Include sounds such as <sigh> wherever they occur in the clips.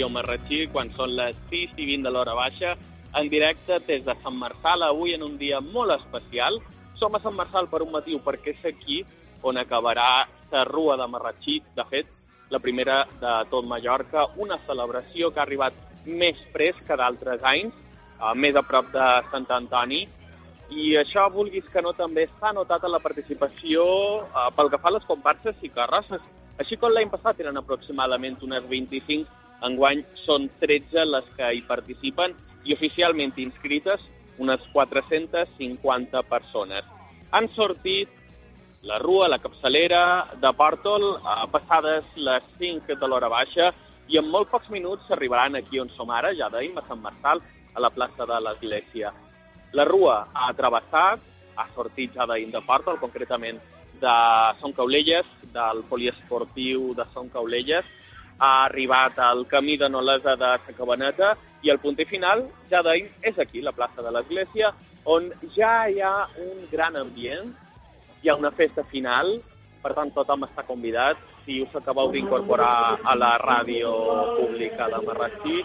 Ràdio Marratxí quan són les 6 i 20 de l'hora baixa, en directe des de Sant Marçal, avui en un dia molt especial. Som a Sant Marçal per un motiu, perquè és aquí on acabarà la Rua de Marratxí, de fet, la primera de tot Mallorca, una celebració que ha arribat més que d'altres anys, més a prop de Sant Antoni, i això, vulguis que no, també s'ha notat en la participació eh, pel que fa a les comparses i carrosses. Així com l'any passat eren aproximadament unes 25, enguany són 13 les que hi participen i oficialment inscrites unes 450 persones. Han sortit la rua, la capçalera de Pòrtol, a passades les 5 de l'hora baixa, i en molt pocs minuts s'arribaran aquí on som ara, ja dèiem, a Sant Marçal, a la plaça de l'Església. La rua ha travessat, ha sortit ja d'ahir de Pòrtol, concretament de Son Caulelles, del poliesportiu de Son Caulelles, ha arribat al camí de Nolesa de Sa Cabaneta i el punter final, ja d'ahir, és aquí, la plaça de l'Església, on ja hi ha un gran ambient, hi ha una festa final, per tant tothom està convidat. Si us acabeu d'incorporar a la ràdio pública de Marratxí,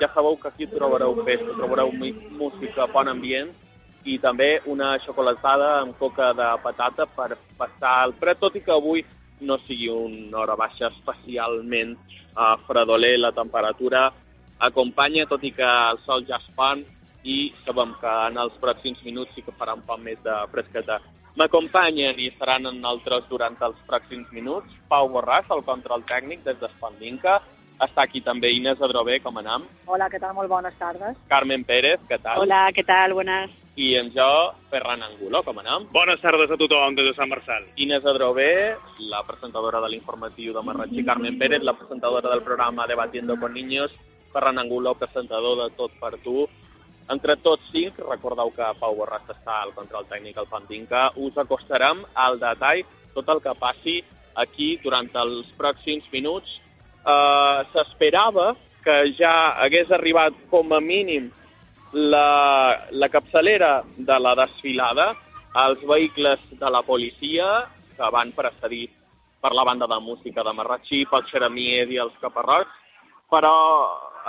ja sabeu que aquí trobareu festa, trobareu música, bon ambient i també una xocolatada amb coca de patata per passar el fred, tot i que avui no sigui una hora baixa especialment uh, fredoler, la temperatura. Acompanya, tot i que el sol ja es fan i sabem que en els pròxims minuts sí que farà un poc més de fresqueta. M'acompanyen i seran en altres durant els pròxims minuts. Pau Borràs, el control tècnic des d'Espandinca, està aquí també Inés Adrobé, com anam? Hola, què tal? Molt bones tardes. Carmen Pérez, què tal? Hola, què tal? Buenas. I en jo, Ferran Angulo, com anam? Bones tardes a tothom des de Sant Marçal. Inés Adrobé, la presentadora de l'informatiu de Marratxí, Carmen Pérez, la presentadora del programa Debatiendo con Niños, Ferran Angulo, presentador de Tot per Tu. Entre tots cinc, recordeu que Pau Borràs està al control tècnic al Pandinca, us acostarem al detall tot el que passi aquí durant els pròxims minuts. Uh, S'esperava que ja hagués arribat com a mínim la, la capçalera de la desfilada, els vehicles de la policia que van precedir per la banda de música de Marratxí, pel Xeramier i els Caparrots, però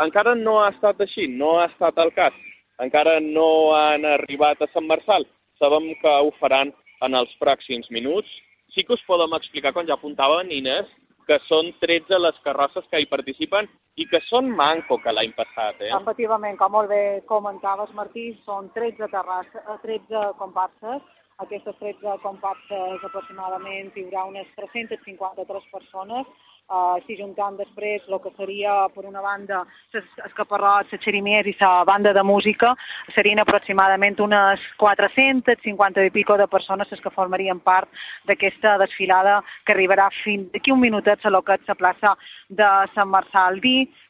encara no ha estat així, no ha estat el cas. Encara no han arribat a Sant Marçal. Sabem que ho faran en els pròxims minuts. Sí que us podem explicar, com ja apuntaven, Inés, que són 13 les carrosses que hi participen i que són manco que l'any passat. Eh? Efectivament, com molt bé comentaves, Martí, són 13, terrasses, 13 comparses. Aquestes 13 comparses aproximadament hi haurà unes 353 persones Uh, si juntant després el que seria, per una banda, els caparrots, les xerimiers i la banda de música, serien aproximadament unes 450 i pico de persones les que formarien part d'aquesta desfilada que arribarà fins d'aquí un minutet a lo que és la plaça de Sant Marçal.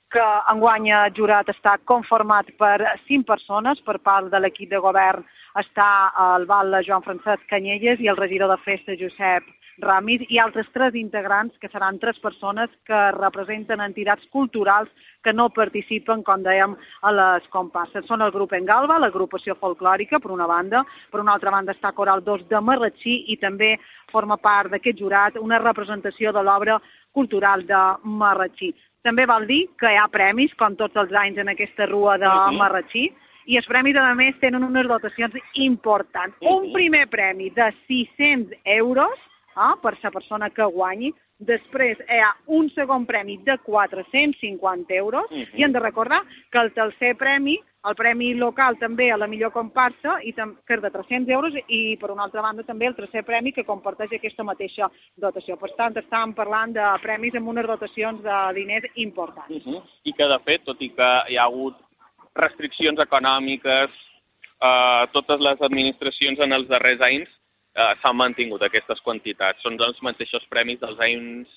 Que enguany el jurat està conformat per cinc persones per part de l'equip de govern està el Val Joan Francesc Canyelles i el regidor de festa Josep Ramis i altres tres integrants, que seran tres persones que representen entitats culturals que no participen, com dèiem, a les comparses. Són el grup Engalba, l'agrupació folclòrica, per una banda, per una altra banda està Coral 2 de Marratxí i també forma part d'aquest jurat una representació de l'obra cultural de Marratxí. També val dir que hi ha premis, com tots els anys en aquesta rua de Marratxí, i els premis, a més, tenen unes dotacions importants. Un primer premi de 600 euros eh, per la persona que guanyi. Després hi ha un segon premi de 450 euros uh -huh. i hem de recordar que el tercer premi, el premi local també a la millor comparsa, i que és de 300 euros i per una altra banda també el tercer premi que comparteix aquesta mateixa dotació. Per tant, estàvem parlant de premis amb unes dotacions de diners importants. Uh -huh. I que de fet, tot i que hi ha hagut restriccions econòmiques, eh, totes les administracions en els darrers anys eh, s'han mantingut aquestes quantitats. Són els mateixos premis dels anys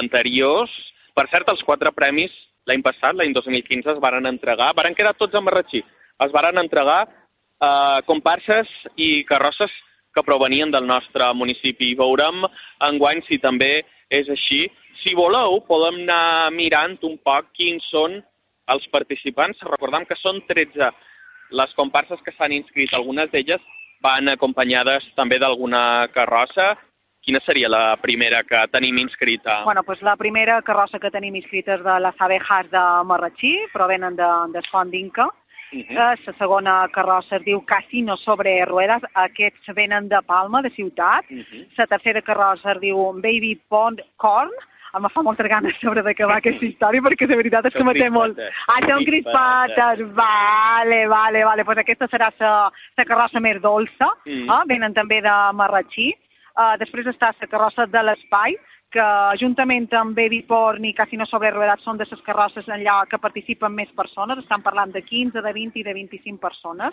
anteriors. Per cert, els quatre premis l'any passat, l'any 2015, es varen entregar, varen quedar tots a Marratxí, es varen entregar eh, comparses i carrosses que provenien del nostre municipi. Veurem enguany si també és així. Si voleu, podem anar mirant un poc quins són els participants. Recordem que són 13 les comparses que s'han inscrit. Algunes d'elles van acompanyades també d'alguna carrossa. Quina seria la primera que tenim inscrita? Bueno, pues la primera carrossa que tenim inscrita és de les abejas de Marratxí, provenen de, de Font d'Inca. Uh -huh. La segona carrossa es diu Casino sobre ruedas, aquests venen de Palma, de ciutat. Uh -huh. La tercera carrossa es diu Baby Pond Corn, em fa moltes ganes sobre d'acabar aquesta història perquè de veritat és que me té molt... Ah, són crispetes, vale, vale, vale. Pues aquesta serà la carrossa més dolça, Mm. eh? venen també de Marratxí. Uh, després està la carrossa de l'Espai, que juntament amb Baby Porn i Casino sobre Ruedas són de les carrosses allà que participen més persones, estan parlant de 15, de 20 i de 25 persones.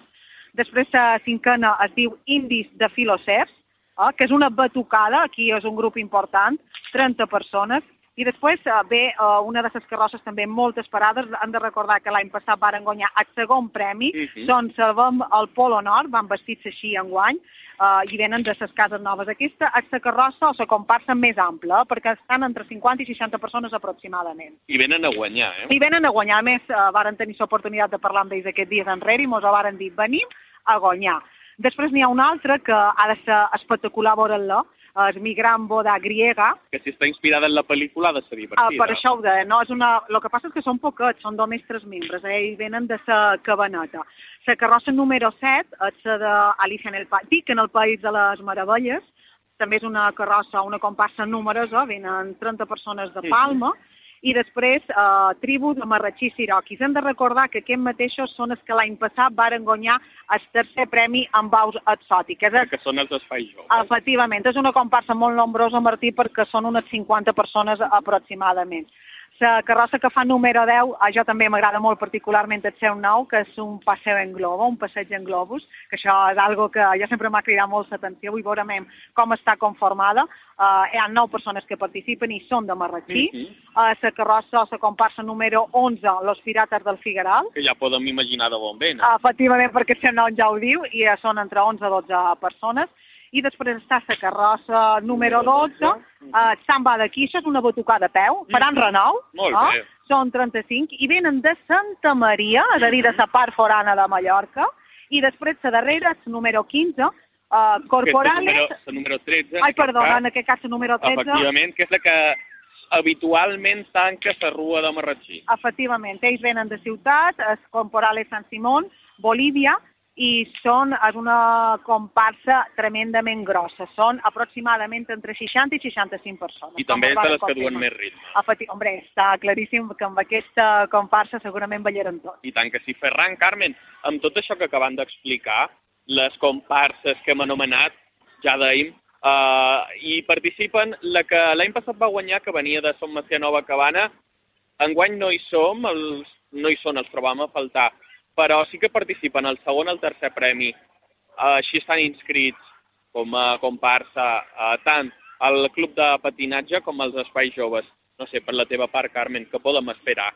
Després la cinquena es diu Indis de Filocers, eh, que és una batucada, aquí és un grup important, 30 persones, i després eh, ve eh, una de les carrosses també molt esperades, han de recordar que l'any passat varen guanyar el segon premi, Mhm. són Salvem el Polo Nord, van vestits així enguany, eh, i venen de les cases noves. Aquesta la carrossa o la comparsa més ampla, perquè estan entre 50 i 60 persones aproximadament. I venen a guanyar, eh? I venen a guanyar. A més, eh, varen tenir l'oportunitat de parlar amb ells aquests dies enrere i mos ho varen dir, venim a guanyar. Després n'hi ha un altre que ha de ser espectacular veure'l-la, és Migrant Boda Griega, Que si està inspirada en la pel·lícula ha de ser Ah, divertida. per això ho deia, no? És una... El que passa és que són poquets, són només tres membres, eh? i venen de la cabaneta. La carrossa número 7 és la d'Alicia en el País, Dic, en el País de les Meravelles, també és una carrossa, una comparsa numerosa, venen 30 persones de. Palma, i després eh, tribu de Marratxí Siroquis. Hem de recordar que aquests mateixos són els que l'any passat varen guanyar el tercer premi amb baus exòtiques. És Que són els espais joves. Efectivament, és una comparsa molt nombrosa, Martí, perquè són unes 50 persones aproximadament. La carrossa que fa número 10, a jo també m'agrada molt particularment el seu nou, que és un passeu en globo, un passeig en globus, que això és algo que jo sempre m'ha cridat molt l'atenció, vull veure com està conformada. Uh, hi ha nou persones que participen i són de Marratxí. Mhm. uh, la carrossa, la comparsa número 11, Los Pirates del Figueral, Que ja podem imaginar de on venen. Efectivament, perquè el seu nom ja ho diu, i ja són entre 11 i 12 persones. I després està la carrossa número 12, eh, Samba de Quissa, és una batucada a peu, faran renou, Molt bé. són 35, i venen de Santa Maria, és a dir, de la part forana de Mallorca, i després la darrera, la número 15, uh, Que és la Corporales... número, número 13. en Ai, cas. en aquest cas la número 13. Efectivament, que és la que habitualment tanca la rua de Marratxí. Efectivament, ells venen de ciutat, es Comporales San Simón, Bolívia, i són, és una comparsa tremendament grossa. Són aproximadament entre 60 i 65 persones. I també és de les que duen més ritme. Efecti Hombre, està claríssim que amb aquesta comparsa segurament ballaran tots. I tant que sí. Ferran, Carmen, amb tot això que acaben d'explicar, les comparses que hem anomenat, ja dèiem, uh, i participen la que l'any passat va guanyar, que venia de Som Macià Nova Cabana, enguany no hi som, els, no hi són, els trobam a faltar, però sí que participen el segon el tercer premi. Així estan inscrits com a comparsa uh, tant al Club de Patinatge com als Espais Joves. No sé, per la teva part, Carmen, què podem esperar?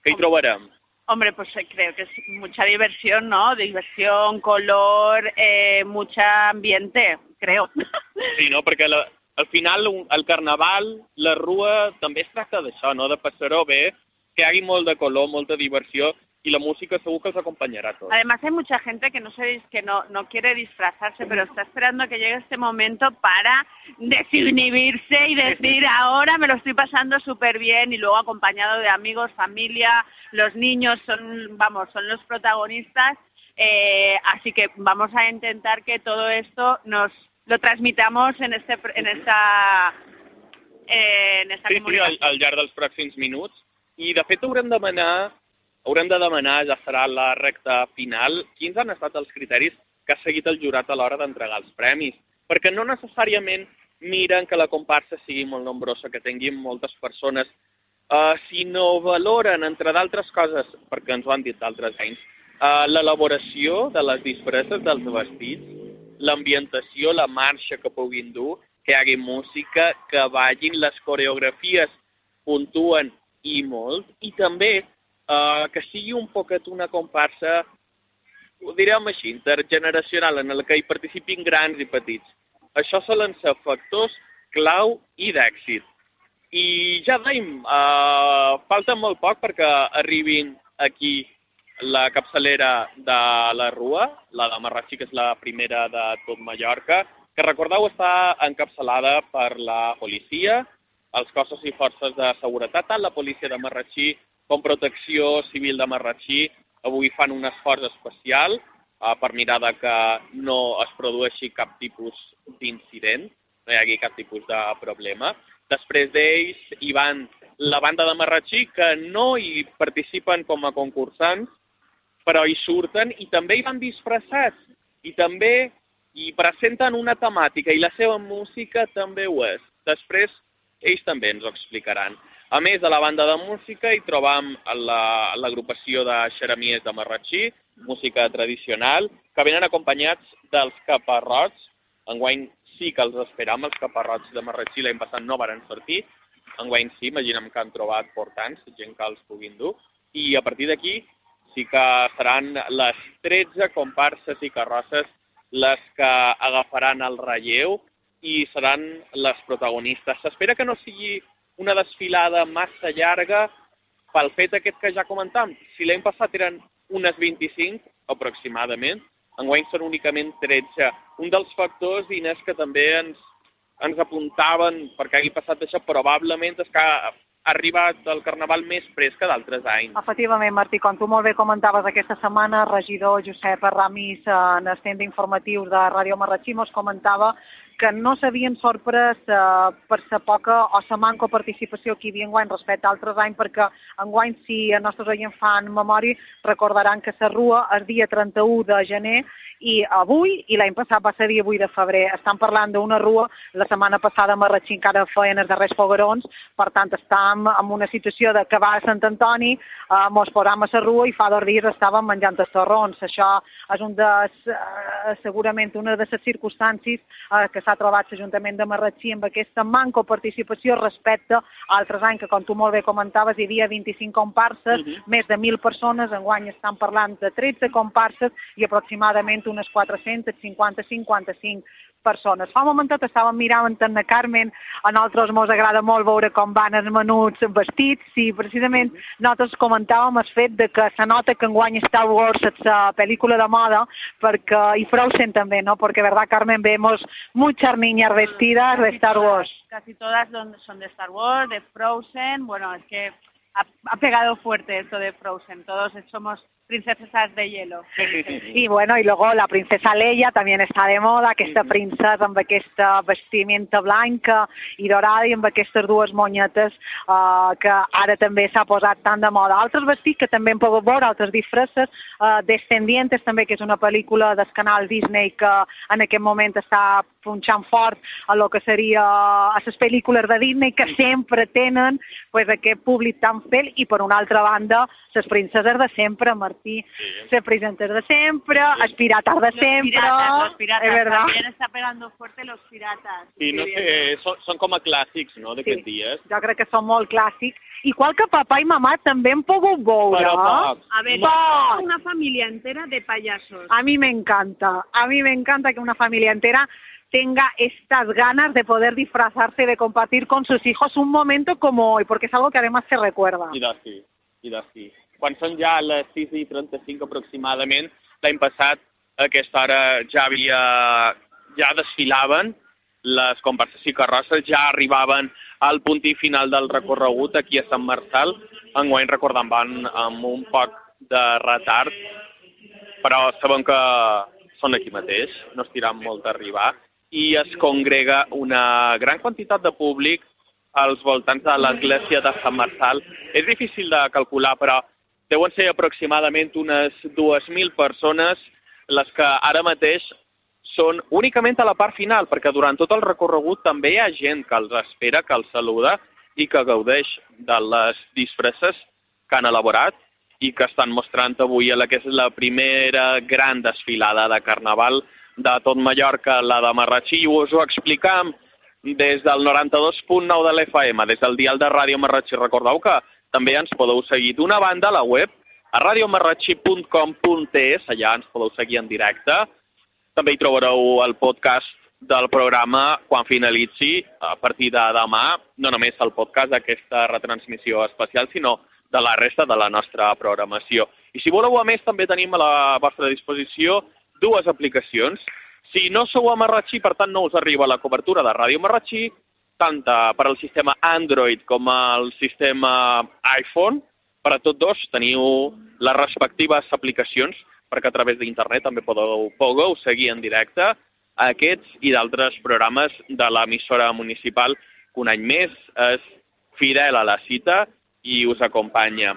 Què hi trobarem? Hombre, pues eh, creo que es mucha diversión, ¿no? Diversión, color, eh, mucha ambiente, creo. <laughs> Sí, no? Perquè la, al final el carnaval, la rua, també es tracta d'això, no? De passar-ho bé, que hi hagi molt de color, molta diversió, i la música segur que els acompanyarà a tots. Además hay mucha gente que no se que no, no quiere disfrazarse, pero está esperando que llegue este momento para desinhibirse y decir <laughs> ahora me lo estoy pasando súper bien y luego acompañado de amigos, familia, los niños son, vamos, son los protagonistas. Eh, así que vamos a intentar que todo esto nos lo transmitamos en este en esta eh, en esta Sí, sí, al, al llarg dels pròxims minuts. I, de fet, haurem de demanar, haurem de demanar, ja serà la recta final, quins han estat els criteris que ha seguit el jurat a l'hora d'entregar els premis. Perquè no necessàriament miren que la comparsa sigui molt nombrosa, que tinguin moltes persones, uh, sinó valoren, entre d'altres coses, perquè ens ho han dit d'altres anys, uh, l'elaboració de les disfresses dels vestits, l'ambientació, la marxa que puguin dur, que hi hagi música, que vagin, les coreografies puntuen i molt, i també eh, que sigui un poquet una comparsa, ho direm així, intergeneracional, en la que hi participin grans i petits. Això solen ser factors clau i d'èxit. I ja dèiem, eh, falta molt poc perquè arribin aquí la capçalera de la Rua, la de Marratxí, que és la primera de tot Mallorca, que recordeu està encapçalada per la policia, els cossos i forces de seguretat, tant la policia de Marratxí com Protecció Civil de Marratxí, avui fan un esforç especial eh, per mirar de que no es produeixi cap tipus d'incident, no hi hagi cap tipus de problema. Després d'ells hi van la banda de Marratxí, que no hi participen com a concursants, però hi surten i també hi van disfressats i també hi presenten una temàtica i la seva música també ho és. Després ells també ens ho explicaran. A més de la banda de música hi trobam la- l'agrupació de xeramies de Marratxí, música tradicional, que venen acompanyats dels caparrots. Enguany sí que els esperam, els caparrots de Marratxí l'any passat no varen sortir. Enguany sí, imaginem que han trobat portants, gent que els puguin dur. I a partir d'aquí sí que seran les 13 comparses i carrosses les que agafaran el relleu i seran les protagonistes. S'espera que no sigui una desfilada massa llarga pel fet aquest que ja comentàvem. Si l'any passat eren unes 25, aproximadament, enguany són únicament 13. Un dels factors, Inés, que també ens, ens apuntaven perquè hagi passat això, probablement és que ha arribat el Carnaval més fresc que d'altres anys. Efectivament, Martí, com tu molt bé comentaves aquesta setmana, regidor Josep Ramis, en el stand informatiu de Ràdio Marratxí, comentava que no s'havien sorprès eh, per sa poca o sa manca participació que hi havia enguany respecte a altres anys, perquè enguany, si els nostres oients fan memòria, recordaran que la Rua el dia 31 de gener i avui, i l'any passat va ser dia 8 de febrer. Estan parlant d'una rua, la setmana passada a Marratxí encara feien els darrers foguerons, per tant estàvem en una situació de que va a Sant Antoni, eh, mos posàvem a la rua i fa dos dies estàvem menjant els torrons. Això és un des, eh, segurament una de les circumstàncies eh, que s'ha trobat l'Ajuntament de Marratxí amb aquesta manca de participació respecte a altres anys, que com tu molt bé comentaves, hi havia 25 comparses, Mhm. més de 1.000 persones, enguany estan parlant de 13 comparses i aproximadament unes 450-55 persones. Fa un momentet estàvem mirant en la Carmen, a nosaltres mos agrada molt veure com van els menuts vestits i precisament nosaltres comentàvem el fet de que se nota que enguany Star Wars és la pel·lícula de moda perquè, i Frozen també, ¿no? Porque, ¿verdad, Carmen? Vemos muchas niñas vestidas de Star Wars. Casi todas son de Star Wars, de Frozen. Bueno, es que ha, ha pegado fuerte esto de Frozen. Todos somos princesas de hielo. <laughs> Y bueno, y luego la princesa Leia también està de moda, aquesta princesa amb aquesta vestimenta blanca i dorada i amb aquestes dues monyetes uh, que ara també s'ha posat tan de moda. Altres vestits que també hem pogut veure, altres disfresses, uh, Descendientes també, que és una pel·lícula del canal Disney que en aquest moment està punxant fort a lo que seria a les pel·lícules de Disney que sempre tenen pues, aquest públic tan fel i per una altra banda les princeses de sempre, Martí, les princesses de sempre, els pirates de Los sempre, piratas, los piratas. es verdad. También está pegando fuerte los piratas. Sí, no Sí, sé, són, són com a clàssics, no?, d'aquests Sí. dies. Jo crec que són molt clàssics. Igual que papà i mamà també hem pogut veure. Però pocs. A ver, Poc. una familia entera de payasos. A mí me encanta, a mí me encanta que una familia entera tenga estas ganas de poder disfrazarse, de compartir con sus hijos un momento como hoy, porque es algo que además se recuerda. I de sí, i sí. Quan són ja les 6 i 35 aproximadament, l'any passat a aquesta hora ja havia, ja desfilaven les comparses i carrosses, ja arribaven al punt i final del recorregut aquí a Sant Marçal. Enguany, recordem, van amb un poc de retard, però sabem que són aquí mateix, no estiran molt d'arribar, i es congrega una gran quantitat de públic als voltants de l'església de Sant Marçal. És difícil de calcular, però deuen ser aproximadament unes 2.000 persones les que ara mateix són únicament a la part final, perquè durant tot el recorregut també hi ha gent que els espera, que els saluda i que gaudeix de les disfresses que han elaborat i que estan mostrant avui a la que és la primera gran desfilada de Carnaval de tot Mallorca, la de Marratxí, i us ho explicam des del 92.9 de l'FM, des del dial de Ràdio Marratxí. Recordeu que també ens podeu seguir d'una banda a la web, a radiomarratxí.com.es, allà ens podeu seguir en directe. També hi trobareu el podcast del programa quan finalitzi, a partir de demà, no només el podcast d'aquesta retransmissió especial, sinó de la resta de la nostra programació. I si voleu, a més, també tenim a la vostra disposició dues aplicacions. Si no sou a Marratxí, per tant, no us arriba la cobertura de Ràdio Marratxí, tant eh, per al sistema Android com al sistema iPhone. Per a tots dos teniu les respectives aplicacions perquè a través d'internet també podeu, podeu seguir en directe aquests i d'altres programes de l'emissora municipal que un any més és fidel a la cita i us acompanya.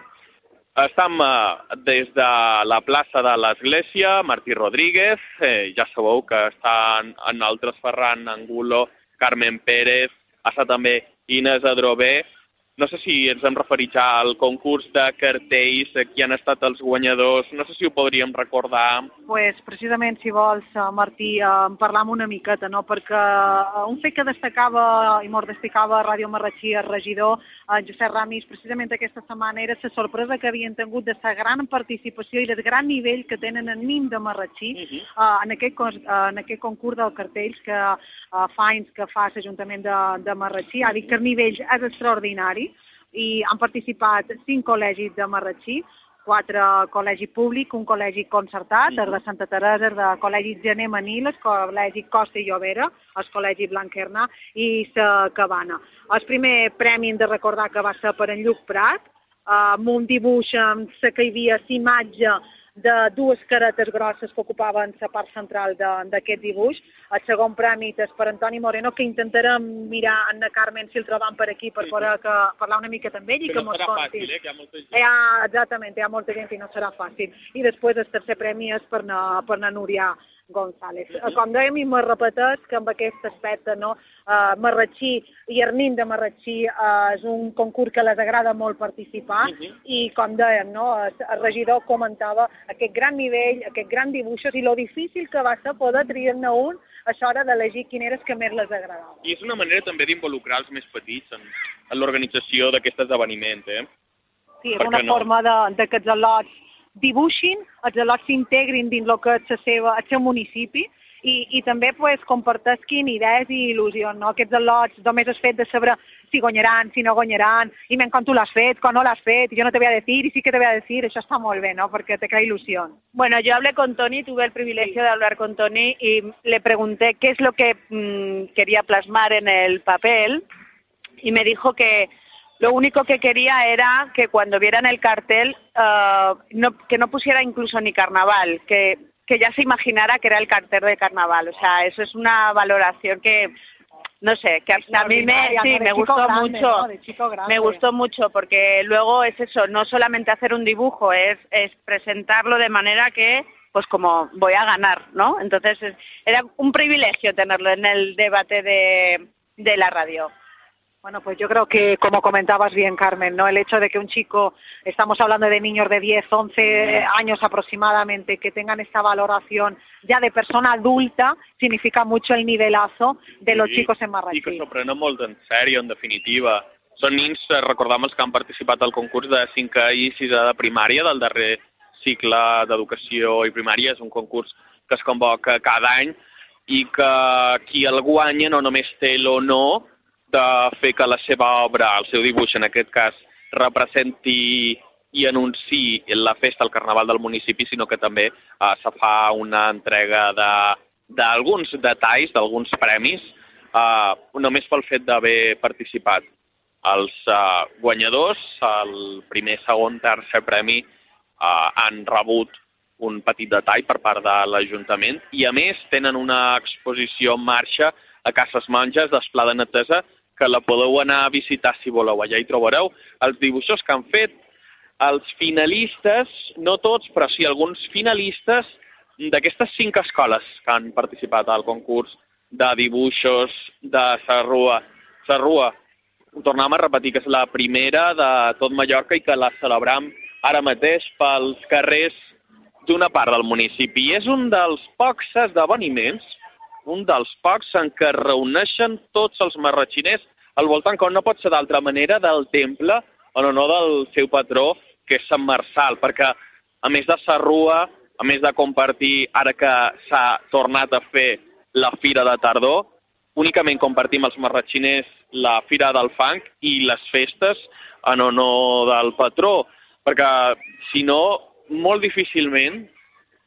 Estem eh, des de la plaça de l'Església, Martí Rodríguez, eh, ja sabeu que estan en altres Ferran Angulo, Carmen Pérez, està també Inés Adrobé, no sé si ens hem referit ja al concurs de cartells, qui han estat els guanyadors, no sé si ho podríem recordar. pues, precisament, si vols, eh, Martí, eh, en parlam una miqueta, no? perquè eh, un fet que destacava i molt destacava Ràdio Marratxí, el regidor en Josep Ramis, precisament aquesta setmana era la sorpresa que havien tingut de la gran participació i del gran nivell que tenen en NIM de Marratxí uh -huh. uh, en, aquest, en aquest concurs dels cartells que fa anys que fa l'Ajuntament de, de Marratxí. Ha dit que el nivell és extraordinari i han participat cinc col·legis de Marratxí, quatre col·legi públic, un col·legi concertat, el de Santa Teresa, el de col·legi Gené Manil, el col·legi Costa i Llobera, el col·legi Blanquerna i la Cabana. El primer premi hem de recordar que va ser per en Lluc Prat, amb un dibuix amb la que hi havia imatge de dues caretes grosses que ocupaven la part central d'aquest dibuix. El segon premi és per Antoni Moreno, que intentarem mirar en la Carmen si el trobam per aquí per poder que, parlar una mica amb ell i que, que no serà fàcil, eh? que hi ha molta gent. Ha, exactament, hi ha molta gent i no serà fàcil. I després el tercer premi és per na, per na Núria González. -huh. Com dèiem, i me repeteix que amb aquest aspecte, no? Uh, Marratxí i Arnin de Marratxí uh, és un concurs que les agrada molt participar uh -huh. i, com dèiem, no? el regidor comentava aquest gran nivell, aquest gran dibuixos i lo difícil que va ser poder triar-ne un a l'hora d'elegir quin era el que més les agradava. I és una manera també d'involucrar els més petits en, en l'organització d'aquest esdeveniment, eh? Sí, és una no? forma de, de que els al·lots dibuixin, els al·lots s'integrin dins el que és el seu, el seu municipi i, i també pues, compartesquin idees i il·lusions. No? Aquests al·lots només és fet de saber si guanyaran, si no guanyaran, i men com tu l'has fet, com no l'has fet, i jo no te voy a decir, y sí que te voy a decir, això està molt bé, ¿no? Porque te crea ilusión. Bueno, yo hablé con Tony, tuve el privilegio sí. de hablar con Tony y le pregunté qué es lo que mmm, quería plasmar en el papel y me dijo que Lo único que quería era que cuando vieran el cartel, uh, no, que no pusiera incluso ni carnaval, que, que ya se imaginara que era el cartel de carnaval. O sea, eso es una valoración que no sé, que a, mí me, sí, me gustó grande, mucho, ¿no? me gustó mucho porque luego es eso, no solamente hacer un dibujo, es, es presentarlo de manera que, pues como voy a ganar, ¿no? Entonces es, era un privilegio tenerlo en el debate de, de la radio. Bueno, pues yo creo que, como comentabas bien, Carmen, ¿no? El hecho de que un chico, estamos hablando de niños de 10, 11 años aproximadamente, que tengan esta valoración ya de persona adulta, significa mucho el nivelazo de los sí, chicos en Marratxí. I que s'ho prenen molt en sèrio, en definitiva. Són nins, recordem els que han participat al concurs de 5 i 6 de primària, del darrer cicle d'educació i primària. És un concurs que es convoca cada any i que qui el guanya no només té l'honor de fer que la seva obra, el seu dibuix en aquest cas, representi i anunciï la festa, el carnaval del municipi, sinó que també eh, se fa una entrega d'alguns de, detalls, d'alguns premis, eh, només pel fet d'haver participat. Els eh, guanyadors, el primer, segon, tercer premi, eh, han rebut un petit detall per part de l'Ajuntament i, a més, tenen una exposició en marxa a Cases Monges d'Esplà de Netesa que la podeu anar a visitar si voleu. Allà hi trobareu els dibuixos que han fet els finalistes, no tots, però sí alguns finalistes d'aquestes cinc escoles que han participat al concurs de dibuixos de Sarrua. Sarrua, tornem a repetir, que és la primera de tot Mallorca i que la celebram ara mateix pels carrers d'una part del municipi. I és un dels pocs esdeveniments un dels pocs en què es reuneixen tots els marratxiners al voltant, com no pot ser d'altra manera, del temple en honor del seu patró, que és Sant Marçal, perquè a més de Sarrua, a més de compartir, ara que s'ha tornat a fer la Fira de Tardor, únicament compartim els marratxiners la Fira del Fang i les festes en honor del patró, perquè si no, molt difícilment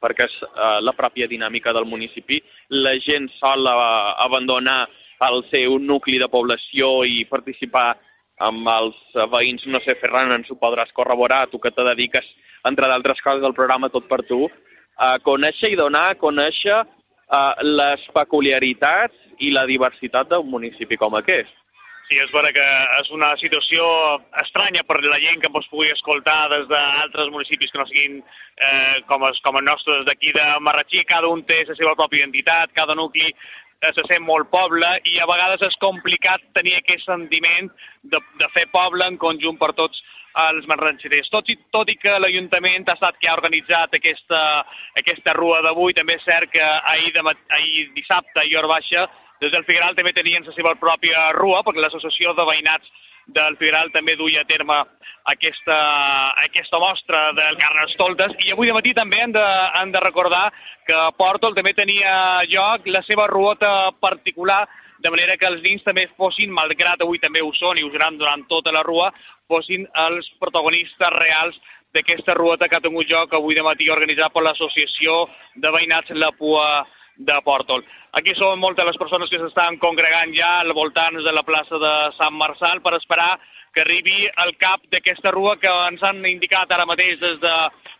perquè és uh, la pròpia dinàmica del municipi. La gent sol uh, abandonar el seu nucli de població i participar amb els veïns, no sé, Ferran, ens ho podràs corroborar, tu que te dediques, entre d'altres coses, al programa Tot per Tu, a conèixer i donar a conèixer uh, les peculiaritats i la diversitat d'un municipi com aquest. Sí, és vera que és una situació estranya per la gent que ens pugui escoltar des d'altres municipis que no siguin eh, com, els, com els nostres d'aquí de Marratxí. Cada un té la seva pròpia identitat, cada nucli eh, se sent molt poble i a vegades és complicat tenir aquest sentiment de, de fer poble en conjunt per tots els marranxerers. Tot i, tot i que l'Ajuntament ha estat que ha organitzat aquesta, aquesta rua d'avui, també és cert que ahir, de, ahir dissabte i hora baixa des del Figueral també tenien la seva pròpia rua, perquè l'associació de veïnats del Figueral també duia a terme aquesta, aquesta mostra del Carnestoltes. I avui de matí també hem de, hem de recordar que Pòrtol també tenia lloc la seva ruota particular de manera que els nins també fossin, malgrat avui també ho són i ho seran durant tota la rua, fossin els protagonistes reals d'aquesta ruota que ha tingut lloc avui de matí organitzat per l'associació de veïnats La Pua de Pòrtol. Aquí són moltes les persones que s'estan congregant ja al voltant de la plaça de Sant Marçal per esperar que arribi el cap d'aquesta rua que ens han indicat ara mateix des de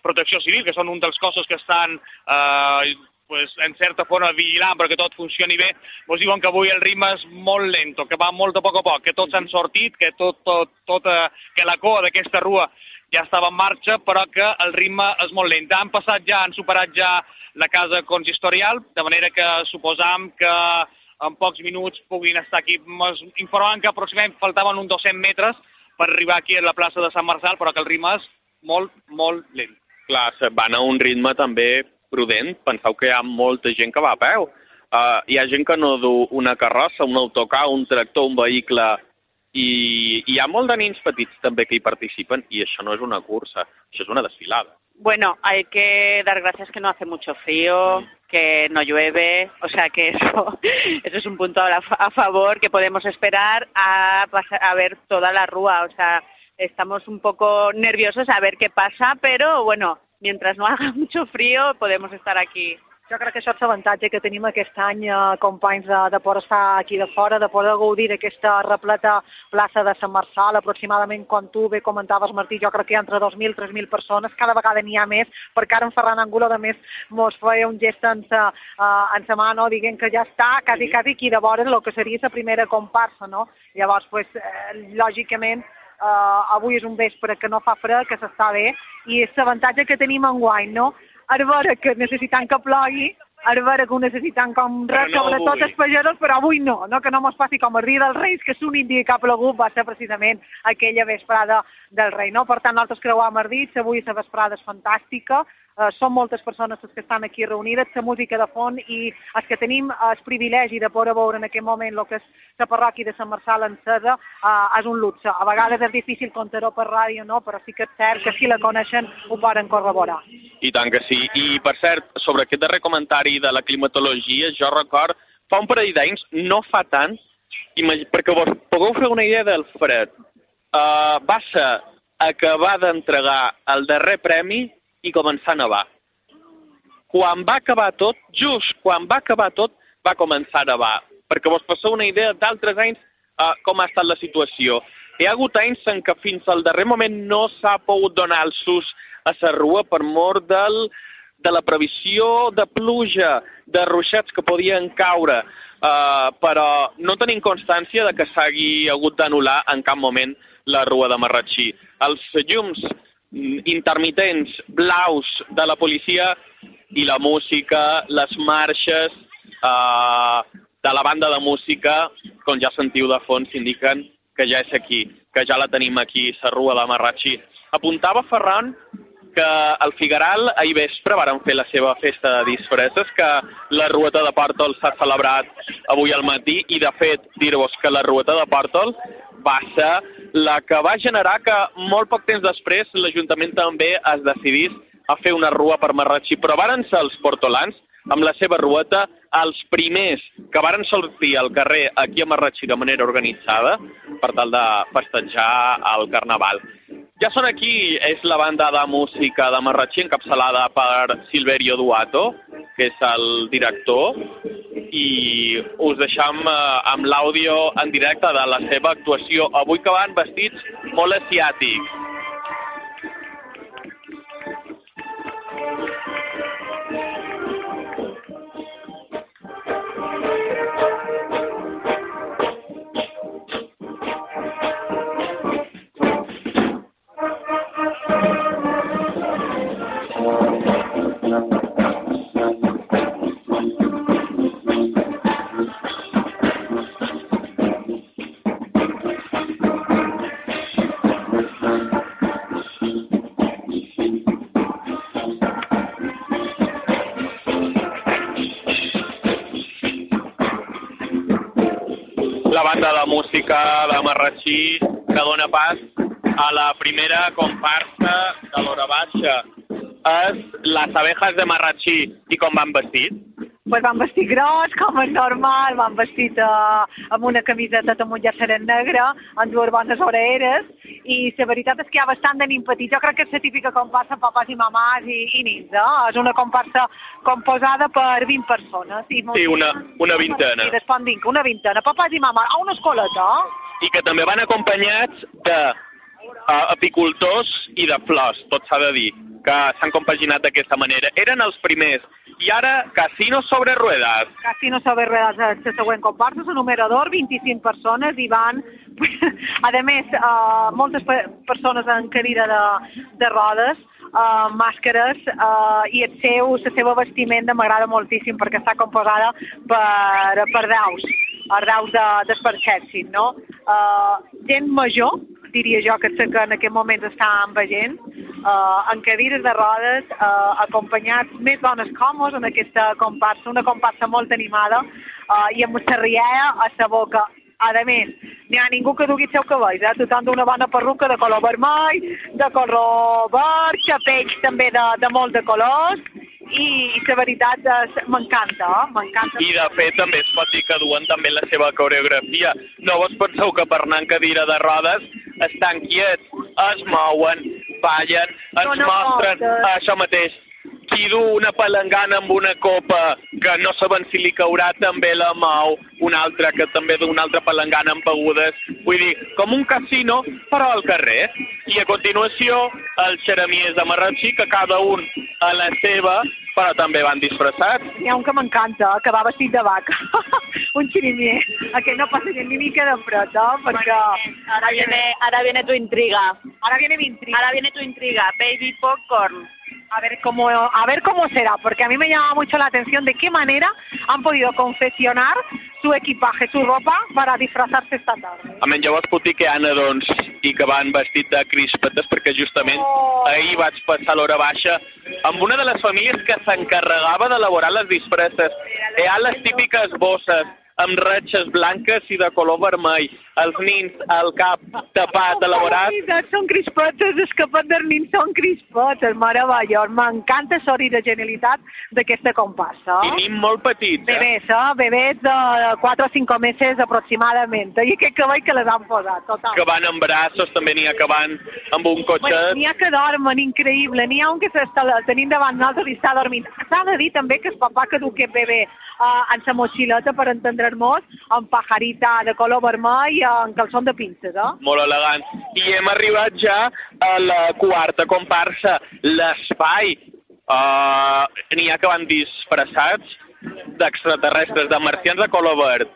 Protecció Civil, que són un dels cossos que estan eh, pues, en certa forma vigilant perquè tot funcioni bé, ens diuen que avui el ritme és molt lento, que va molt a poc a poc, que tots han sortit, que, tot, tot, tot, eh, que la coa d'aquesta rua ja estava en marxa, però que el ritme és molt lent. Han passat ja, han superat ja la casa consistorial, de manera que suposam que en pocs minuts puguin estar aquí. Ens informaven que aproximadament faltaven uns 200 metres per arribar aquí a la plaça de Sant Marçal, però que el ritme és molt, molt lent. Clar, van a un ritme també prudent. Penseu que hi ha molta gent que va a peu. Uh, hi ha gent que no du una carrossa, un autocar, un tractor, un vehicle i hi ha molt de que hi participen i no és una cursa, això és una desfilada. Bueno, hay que dar gracias que no hace mucho frío, que no llueve, o sea que eso, <laughs> eso es un punto a, a favor que podemos esperar a, pasar, a ver toda la rúa, o sea, estamos un poco nerviosos a ver qué pasa, pero bueno, mientras no haga <laughs> mucho frío podemos estar aquí jo crec que això és l'avantatge que tenim aquest any, eh, companys, de, de poder estar aquí de fora, de poder gaudir d'aquesta repleta plaça de Sant Marçal, aproximadament, quan tu bé comentaves, Martí, jo crec que hi ha entre 2.000 i 3.000 persones, cada vegada n'hi ha més, perquè ara en Ferran Angulo, de més, mos feia un gest en sa, uh, en sa mà, no?, dient que ja està quasi, quasi aquí de vora el que seria la primera comparsa, no? Llavors, pues, eh, lògicament, uh, avui és un vespre que no fa fred, que s'està bé, i és l'avantatge que tenim en guany, no? Ara veure que necessitant que plogui, ara veure que ho necessitem com res, no sobretot els pagesos, però avui no, no que no mos passi com el dia dels Reis, que l'únic dia que ha plogut va ser precisament aquella vesprada del rei. No? Per tant, nosaltres creuam el dit, avui la vesprada és fantàstica, eh, són moltes persones les que estan aquí reunides, la música de font i els que tenim el privilegi de poder veure en aquest moment el que és la parròquia de Sant Marçal encesa eh, és un luxe. A vegades és difícil contar-ho per ràdio, no? però sí que és cert que si la coneixen ho poden corroborar. I tant que sí. I per cert, sobre aquest darrer comentari de la climatologia, jo record, fa un parell d'anys, no fa tant, perquè vos pugueu fer una idea del fred, uh, va ser acabar d'entregar el darrer premi i començar a nevar. Quan va acabar tot, just quan va acabar tot, va començar a nevar. Perquè vos passeu una idea d'altres anys uh, com ha estat la situació. Hi ha hagut anys en què fins al darrer moment no s'ha pogut donar el sus a la rua per mort del, de la previsió de pluja, de ruixats que podien caure, uh, però no tenim constància de que s'hagi hagut d'anul·lar en cap moment la rua de Marratxí. Els llums intermitents blaus de la policia i la música, les marxes eh, de la banda de música, com ja sentiu de fons, indiquen que ja és aquí, que ja la tenim aquí, la Rua de Marratxí. Apuntava Ferran que al Figueral ahir vespre varen fer la seva festa de disfresses, que la Rueta de Pòrtol s'ha celebrat avui al matí i, de fet, dir-vos que la Rueta de Pòrtol va ser la que va generar que molt poc temps després l'Ajuntament també es decidís a fer una rua per Marratxí, però varen ser els portolans amb la seva rueta els primers que varen sortir al carrer aquí a Marratxí de manera organitzada per tal de festejar el Carnaval. Ja són aquí, és la banda de música de Marratxí encapçalada per Silverio Duato, que és el director, i us deixam eh, amb l'àudio en directe de la seva actuació. Avui que van vestits molt asiàtics. Pas a la primera comparsa de l'hora baixa. És les abejas de Marratxí. I com van vestit? pues van vestir gros, com és normal, van vestit uh, amb una camiseta amb un llaceret negre, amb dues bones oreres, i la veritat és que hi ha bastant de nin petit. Jo crec que és la típica comparsa papàs i mamàs i, i nins, eh? És una comparsa composada per 20 persones. I Sí, una, una vintena. En dic, una vintena, papàs i mamàs, a una escoleta, eh? I que també van acompanyats de uh, apicultors i de flors, tot s'ha de dir, que s'han compaginat d'aquesta manera. Eren els primers. I ara, Casino sobre ruedas. Casino sobre ruedas, la següent comparsa, un numerador, 25 persones, i van, <laughs> a més, uh, moltes pe persones en cadira de, de rodes, uh, màscares, uh, i el seu, la seva vestimenta m'agrada moltíssim perquè està composada per, per daus, daus de, d'esperxèxit, no? Uh, gent major, diria jo que sé que en aquest moment estan veient, uh, en cadires de rodes, uh, acompanyats més dones còmodes en aquesta comparsa, una comparsa molt animada uh, i amb una riera a la boca. A més, n'hi ha ningú que dugui el seu cabell, eh? tothom d'una bona perruca de color vermell, de color verd, xapells també de, de molt de colors, i, i la veritat és- m'encanta, eh? m'encanta. I de fet també es pot dir que duen també la seva coreografia. No vos penseu que per anar en cadira de rodes estan quiets, es mouen, ballen, ens Donen mostren voltes. això mateix. Qui du una palangana amb una copa que no saben si li caurà també la mou, un altre que també du una altra palangana amb begudes. Vull dir, com un casino, però al carrer. I a continuació, els xeremiers de Marratxí, que cada un a la seva, però també van disfressats. N'hi ha un que m'encanta, que va vestit de vaca. <laughs> un xirimier. Aquest no passa ni mica de fred, eh? perquè... Ahora viene, ahora viene tu intriga. Ahora viene mi intriga. Ahora viene tu intriga. Baby popcorn. A ver cómo, a ver cómo será, porque a mí me llama mucho la atención de qué manera han podido confeccionar su equipaje, su ropa para disfrazarse esta tarde. A menys llavors puc dir que hi ha nadons i que van vestit de crispetes perquè justament Oh. ahir vaig passar l'hora baixa amb una de les famílies que s'encarregava d'elaborar les disfresses. Ha les típiques bosses amb ratxes blanques i de color vermell. Els nins al cap tapat, elaborat. Oh, veritat, són crispetes, és que per dels nins són crispetes, meravellós. M'encanta de genialitat d'aquesta comparsa. I nins molt petits, eh? Bebès, eh? Bebès de 4 o 5 mesos aproximadament. I aquest cabell que les han posat, total. Que van en braços, també n'hi ha que van amb un Bueno, cotxet. N'hi ha que dormen, increïble. N'hi ha un que s'està tenim davant nosaltres i està dormint. S'ha de dir també que el papà que du aquest bebè uh, en sa motxileta, per entendre'ns, amb pajarita de color vermell i en calçón de pinces, eh? molt elegant. I hem arribat ja a la quarta comparsa, l'espai. Uh, N'hi ha que van disfressats d'extraterrestres, de marcians de color verd.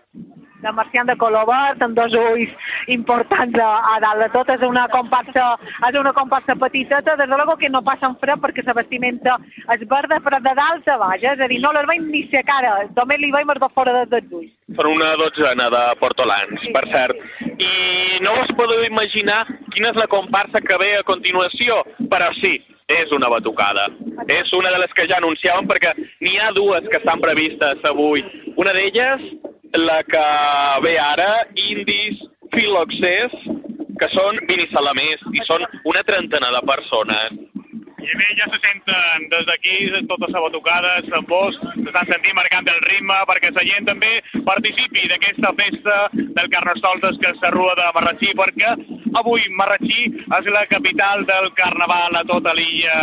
De marcian de color verd, amb dos ulls importants a, a dalt de tot. És una comparsa, és una comparsa petiteta, des de luego que no passen fred perquè la vestimenta és verda, però de dalt a baix, eh? és a dir, no les veiem ni la cara, només li veiem de fora de, dels ulls. Són una dotzena de portolans, per cert. I no us podeu imaginar quina és la comparsa que ve a continuació, però sí, és una batucada. És una de les que ja anunciàvem perquè n'hi ha dues que estan previstes avui. Una d'elles, la que ve ara, Indis Filoxers, que són vinissalamers i són una trentena de persones. I bé, ja se senten des d'aquí totes les batucades amb vos, s'estan sentint marcant el ritme perquè la gent també participi d'aquesta festa del Carnestoltes que és la Rua de Marratxí perquè avui Marratxí és la capital del carnaval a tota l'illa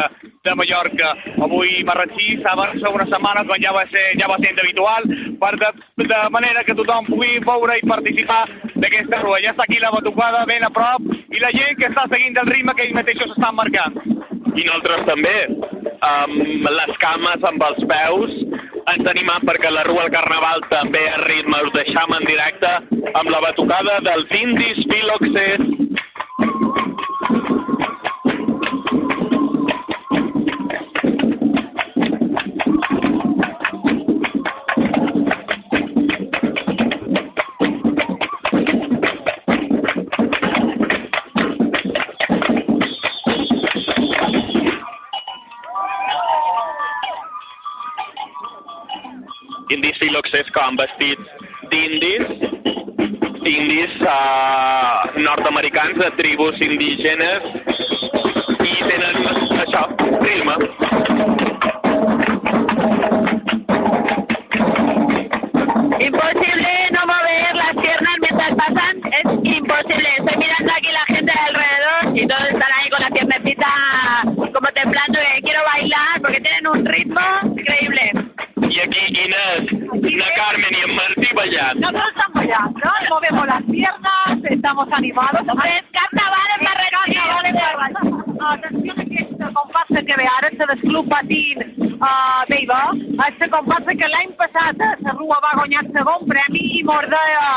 de Mallorca. Avui Marratxí s'avança una setmana quan ja va ser, ja va sent habitual, per de, de manera que tothom pugui veure i participar d'aquesta rua. Ja està aquí la batucada ben a prop i la gent que està seguint el ritme que ells mateixos estan marcant. I nosaltres també, amb les cames, amb els peus, ens animant perquè la Rua al Carnaval també a ritme. Us deixam en directe amb la batucada dels indis Filoxes. Vestits d'indis, indis uh, nord-americans de tribus indígenes i tenen això. Imposible no mover las piernas mientras pasan, es imposible. Estoy mirando aquí la gente de alrededor y todos están ahí con la piernecita como temblando de quiero bailar porque tienen un ritmo increíble. I aquí Inés, la Carmen i en Martí ballant. Nosotros estamos bailando, ¿no? movemos las piernas, estamos animados. Es carnaval en Marrakech. Carnaval en Marrakech. Atenció a aquesta comparsa que ve ara, la del Club Patín uh, Beiba, aquesta comparsa que l'any passat a la Rua va guanyar el segon premi i mordeia,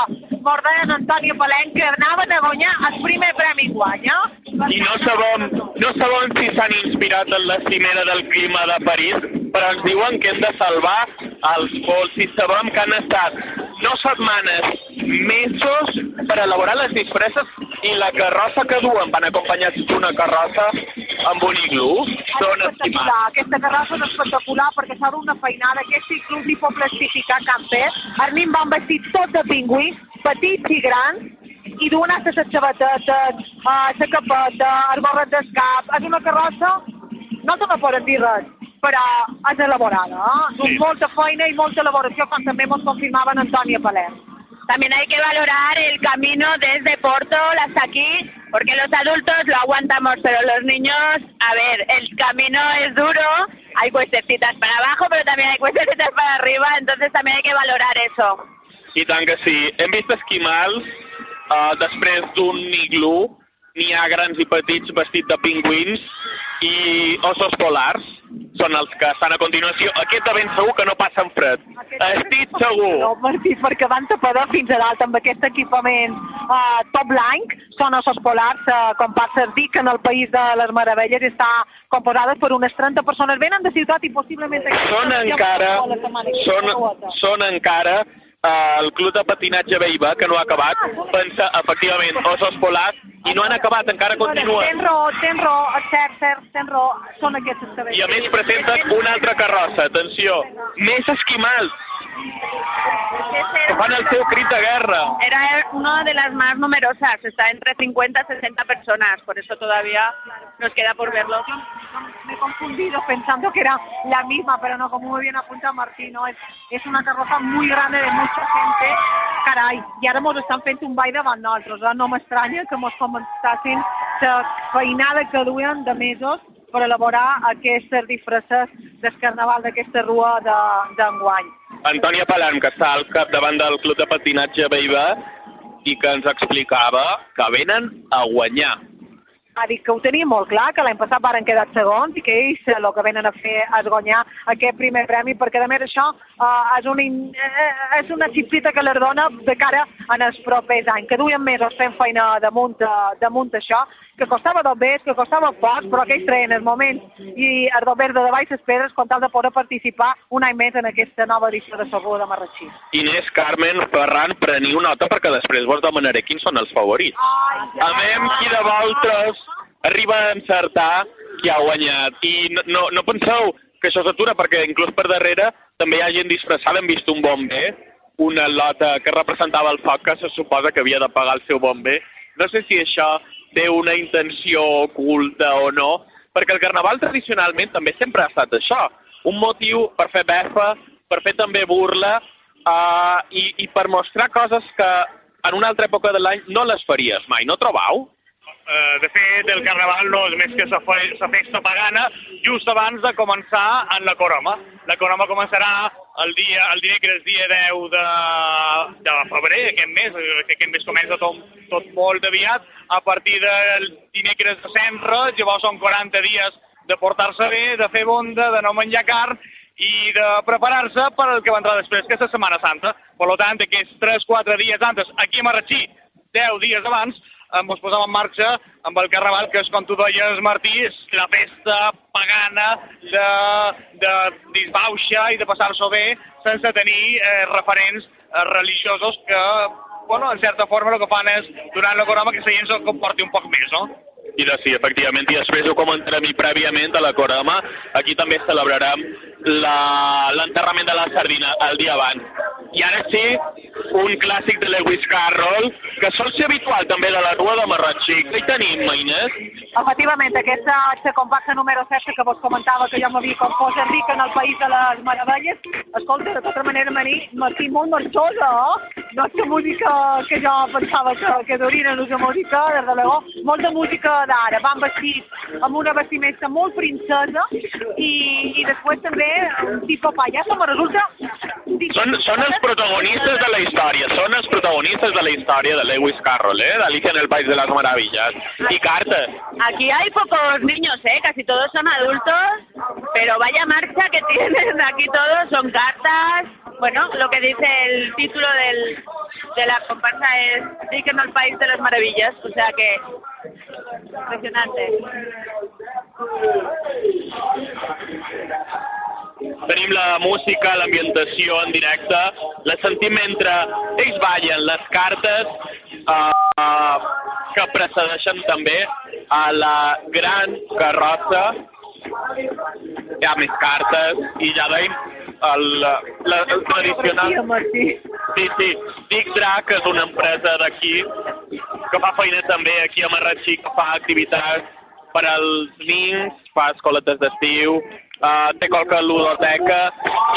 mordeia en Antònia Palenc que anaven a guanyar el primer premi guanya. I no sabem, no sabem si s'han inspirat en la cimera del clima de París, però ens diuen que hem de salvar els pols i sabem que han estat no setmanes, mesos per elaborar les disfresses i la carrossa que duen van acompanyats d'una carrossa amb un iglú. Són estimats. aquesta carrossa és espectacular perquè s'ha d'una feinada, aquest inclús hi pot plastificar camper. El nin van vestit tot de pingüí, petits i grans, i duen les sabatetes, uh, la capeta, el gorret d'escap. És una carrossa, no te no poden dir res, però és elaborada, eh? Sí. molta feina i molta elaboració, com també ens confirmava en Antònia Palerm. También hay que valorar el camino desde Porto hasta aquí, porque los adultos lo aguantamos, pero los niños, a ver, el camino es duro, hay cuestecitas para abajo, pero también hay cuestecitas para arriba, entonces también hay que valorar eso. I tant que sí. Hem vist esquimals uh, després d'un iglú. N'hi ha grans i petits vestits de pingüins i ossos polars són els que estan a continuació. Aquest de ben segur que no passen fred. Estic segur. No, Martí, perquè van tapador fins a dalt amb aquest equipament uh, top blanc. Són ossos polars, uh, comparses dic, en el País de les Meravelles està composades per unes 30 persones. Venen de ciutat i possiblement... Són encara, són, són encara el club de patinatge Beiba, que no ha acabat, pensa, efectivament, ossos polars, i no han acabat, encara continuen. Tens raó, tens raó, és cert, cert, tens raó, són aquestes que I a més presenten una altra carrossa, atenció, més esquimals, que fan el seu crit de guerra. Era una de las más numerosas, está entre 50 y 60 personas, por eso todavía nos queda por verlo. Me he confundido pensando que era la misma, pero no, como muy bien apunta Martín, no, es, es una carroza muy grande de mucha gente, carai, i ara mos estan fent un ball davant nosaltres, eh? no m'estranya que mos començassin la feinada que duien de mesos per elaborar aquestes disfresses del carnaval d'aquesta rua de- d'enguany. Antònia Palam, que està al capdavant del club de patinatge Beiba i que ens explicava que venen a guanyar. ha dit que ho tenia molt clar, que l'any passat varen quedar segons i que ells el que venen a fer és guanyar aquest primer premi, perquè a més això eh, és, una, in- eh, és una xipsita que les dona de cara en els propers anys, que duien mesos fent feina damunt, eh, damunt això, que costava dos bes, que costava poc, però que ells treien els moments i els dos bes de davall les pedres com tal de poder participar un any més en aquesta nova edició de Segur de Marratxí. Inés, Carmen, Ferran, preniu nota perquè després vos demanaré quins són els favorits. A veure qui de vosaltres arriba a encertar qui ha guanyat. I no, no, no penseu que això s'atura, perquè inclús per darrere també hi ha gent disfressada. Hem vist un bomber, una lota que representava el foc que se suposa que havia de pagar el seu bomber. No sé si això té una intenció oculta o no, perquè el carnaval tradicionalment també sempre ha estat això. Un motiu per fer befa, per fer també burla uh, i, i per mostrar coses que en una altra època de l'any no les faries mai, no trobau? Eh, de fet, el Carnaval no és més que la fe la festa pagana just abans de començar en la Coroma. La Coroma començarà el dia el dimecres dia 10 de, de febrer, aquest mes, que aquest mes comença tot, tot molt aviat, a partir del dimecres de sempre, llavors són 40 dies de portar-se bé, de fer bonda, de no menjar carn i de preparar-se per al que vendrà després, que és la Setmana Santa. Per tant, aquests 3-4 dies antes, aquí a Marratxí, 10 dies abans, ens posem en marxa amb el Carnaval, que és, com tu deies, Martí, és la festa pagana de, de disbauxa i de passar-s'ho bé sense tenir eh, referents eh, religiosos que, bueno, en certa forma el que fan és, durant la corona, que la gent se'l comporti un poc més, no? I de sí, efectivament, i després ho comentarem i prèviament a la Corama, aquí també celebrarem l'enterrament de la sardina el dia abans. I ara sí, un clàssic de Lewis Carroll, que sol ser habitual també de la Rua de Marratxí. Què hi tenim, Mainés? Efectivament, aquesta acte compacta número 7 que vos comentava que jo m'havia compós Enric en el País de les Meravelles, escolta, de tota manera, Martí, molt marxosa, eh? No és la música que jo pensava que, que durien la música, des de l'ego, molta música d'ara, van vestits amb una vestimenta molt princesa i, i després també un tipus pallasso, me resulta... Són, són els protagonistes de la història, són els protagonistes de la història de Lewis Carroll, ¿eh? de Alicia en el País de las Maravillas. Y cartas. Aquí hay pocos niños, ¿eh? Casi todos son adultos, pero vaya marcha que <laughs> tienen aquí todos, son cartas. Bueno, lo que dice el título del, de la comparsa es en el País de las Maravillas, o sea que impresionante. Tenim la música, l'ambientació en directe, la sentim mentre ells ballen les cartes uh, que precedeixen també a la gran carrossa. Hi ha més cartes i ja veiem el, la, el tradicional... Sí, sí. Dic Drac és una empresa d'aquí que fa feina també aquí a Marratxí, que fa activitats per als nins, fa escoletes d'estiu, uh, té qualque ludoteca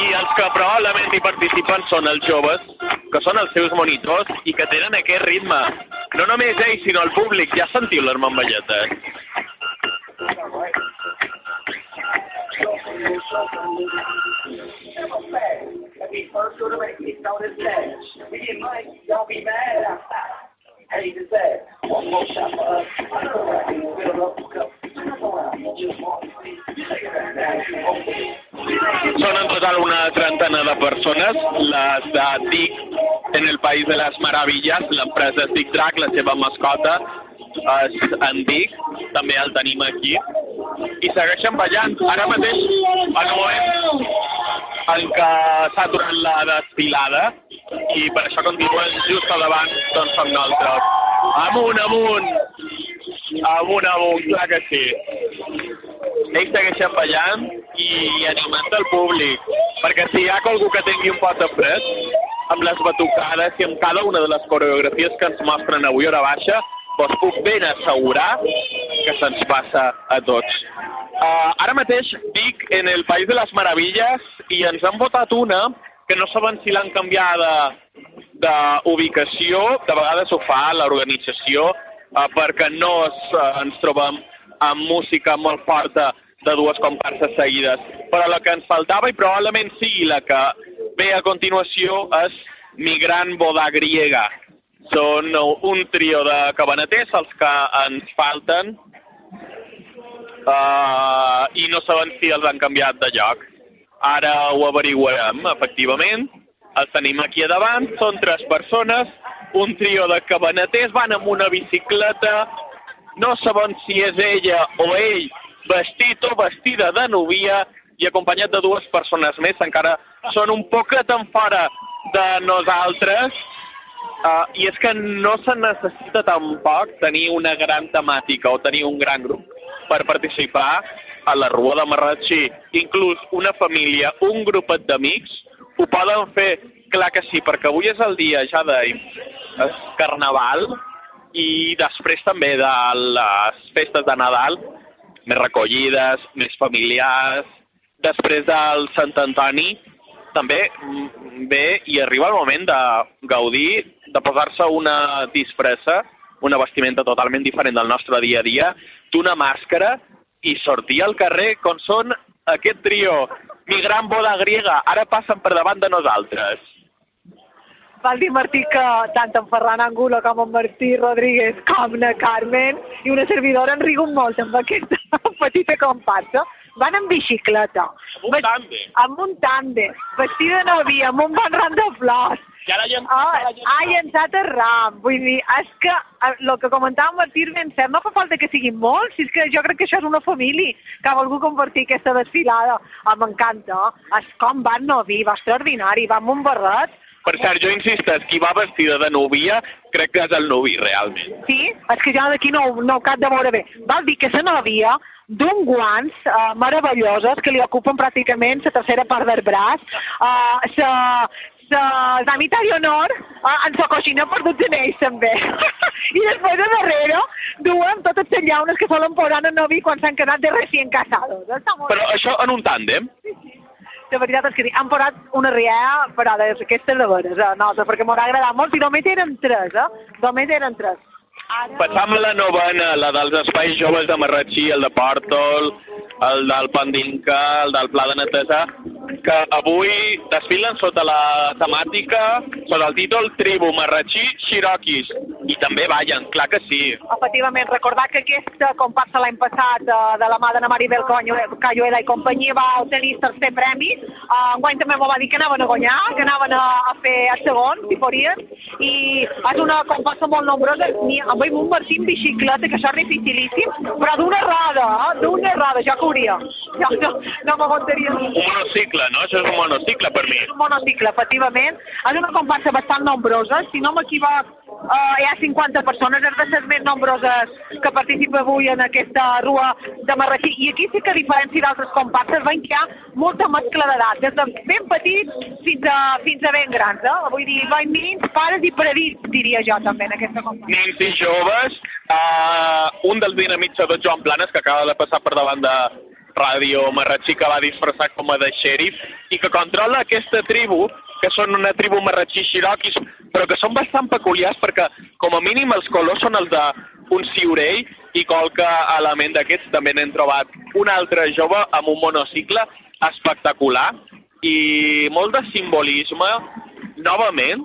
i els que probablement hi participen són els joves, que són els seus monitors i que tenen aquest ritme. No només ells, sinó el públic. Ja sentiu les mamballetes. Don't be mad. Són en total una trentena de persones, les de Dic en el País de les Meravilles, l'empresa Dic Drac, la seva mascota és en Dic, també el tenim aquí, i segueixen ballant. Ara mateix, en el moment en què s'ha aturat la desfilada, i per això continuen just al davant, doncs som nosaltres. Amunt, amunt! Amunt, amunt, clar que sí. Ells segueixen ballant i animant el públic, perquè si hi ha algú que tingui un pot de fred, amb les batucades i amb cada una de les coreografies que ens mostren avui hora baixa, doncs puc ben assegurar que se'ns passa a tots. Uh, ara mateix dic en el País de les Meravilles i ens han votat una que no saben si l'han canviada d'ubicació, de vegades ho fa l'organització, eh, perquè no es, eh, ens trobem amb música molt forta de dues comparses seguides. Però la que ens faltava, i probablement sigui la que ve a continuació, és Migrant Boda Griega. Són un trio de cabaneters els que ens falten uh, i no saben si els han canviat de lloc. Ara ho averiguarem, efectivament. Els tenim aquí a davant, són tres persones, un trio de cabaneters, van amb una bicicleta, no saben si és ella o ell vestit o vestida de novia i acompanyat de dues persones més, encara són un poc tan fora de nosaltres, uh, i és que no se necessita tampoc tenir una gran temàtica o tenir un gran grup per participar a la Rua de Marratxí, inclús una família, un grupet d'amics, ho poden fer, clar que sí, perquè avui és el dia ja de Carnaval i després també de les festes de Nadal, més recollides, més familiars. Després del Sant Antoni també ve i arriba el moment de gaudir, de posar-se una disfressa una vestimenta totalment diferent del nostre dia a dia, d'una màscara i sortir al carrer com són aquest trio, mi gran boda griega, ara passen per davant de nosaltres. Val dir, Martí, que tant en Ferran Angulo com en Martí Rodríguez com na Carmen i una servidora han rigut molt amb aquesta <laughs> petita comparsa. Van en bicicleta. Amb un tàndem. Amb un tàndem. Vestida de novia, amb un bon ram de flors. I ara ja Ah, ha llançat el ram. Vull dir, és que el que comentava Martí ben cert, no fa falta que siguin molts, si és que jo crec que això és una família que ha volgut compartir aquesta desfilada. Ah, M'encanta. És com van novi, va extraordinari, va amb un barret. Per cert, jo insisteix, qui va vestida de novia, crec que és el novi, realment. Sí, és que jo d'aquí no, no cap de veure bé. Val dir que la novia d'un guants uh, meravellosos que li ocupen pràcticament la tercera part del braç, uh, sa, sa damita d'honor uh, en sa coixina per dotze anells també. <laughs> I després a darrere duen totes les llaunes que solen posar en novi quan s'han quedat de recient casados. Està molt Però això en un tàndem? La veritat és que han posat una riera, però d'aquestes de veres, eh, nota, perquè m'ha agradat molt, i només eren tres, eh? Només eren tres. Passam la novena, la dels espais joves de Marratxí, el de Pòrtol, el del Pandinca, el del Pla de Netesa, que avui desfilen sota la temàtica, sota el títol Tribu Marratxí Xiroquis. I també ballen, clar que sí. Efectivament, recordar que aquesta comparsa l'any passat eh, de la mà d'Anna Maribel Cayuela i companyia va obtenir tercer premi. Uh, enguany també m'ho va dir que anaven a guanyar, que anaven a, a fer el segon, si podien. I és una comparsa molt nombrosa. Amb un Martí en bicicleta, que això és dificilíssim, però d'una roda, eh? d'una roda, jo cauria. Jo no, no m'aguantaria. Un monocicle, no? Això és un monocicle per mi. un monocicle, efectivament. És una comparsa bastant nombrosa, si no m'equivoc, uh, hi ha 50 persones, és de les més nombroses que participa avui en aquesta rua de Marratxí. I aquí sí que a diferència d'altres comparses veiem que hi ha molta mescla d'edat, des de ben petits fins a, fins a ben grans. Eh? Vull dir, veiem nins, pares i predits, diria jo també, en aquesta comparsa. Nins i joves, uh, un dels dinamitzadors, Joan Planes, que acaba de passar per davant de Ràdio Marratxí, que va disfressar com a de xèrif, i que controla aquesta tribu, que són una tribu marratxí xiroquis, però que són bastant peculiars perquè, com a mínim, els colors són els d'un ciurell i qualque element d'aquests també n'hem trobat. Un altre jove amb un monocicle espectacular i molt de simbolisme, novament,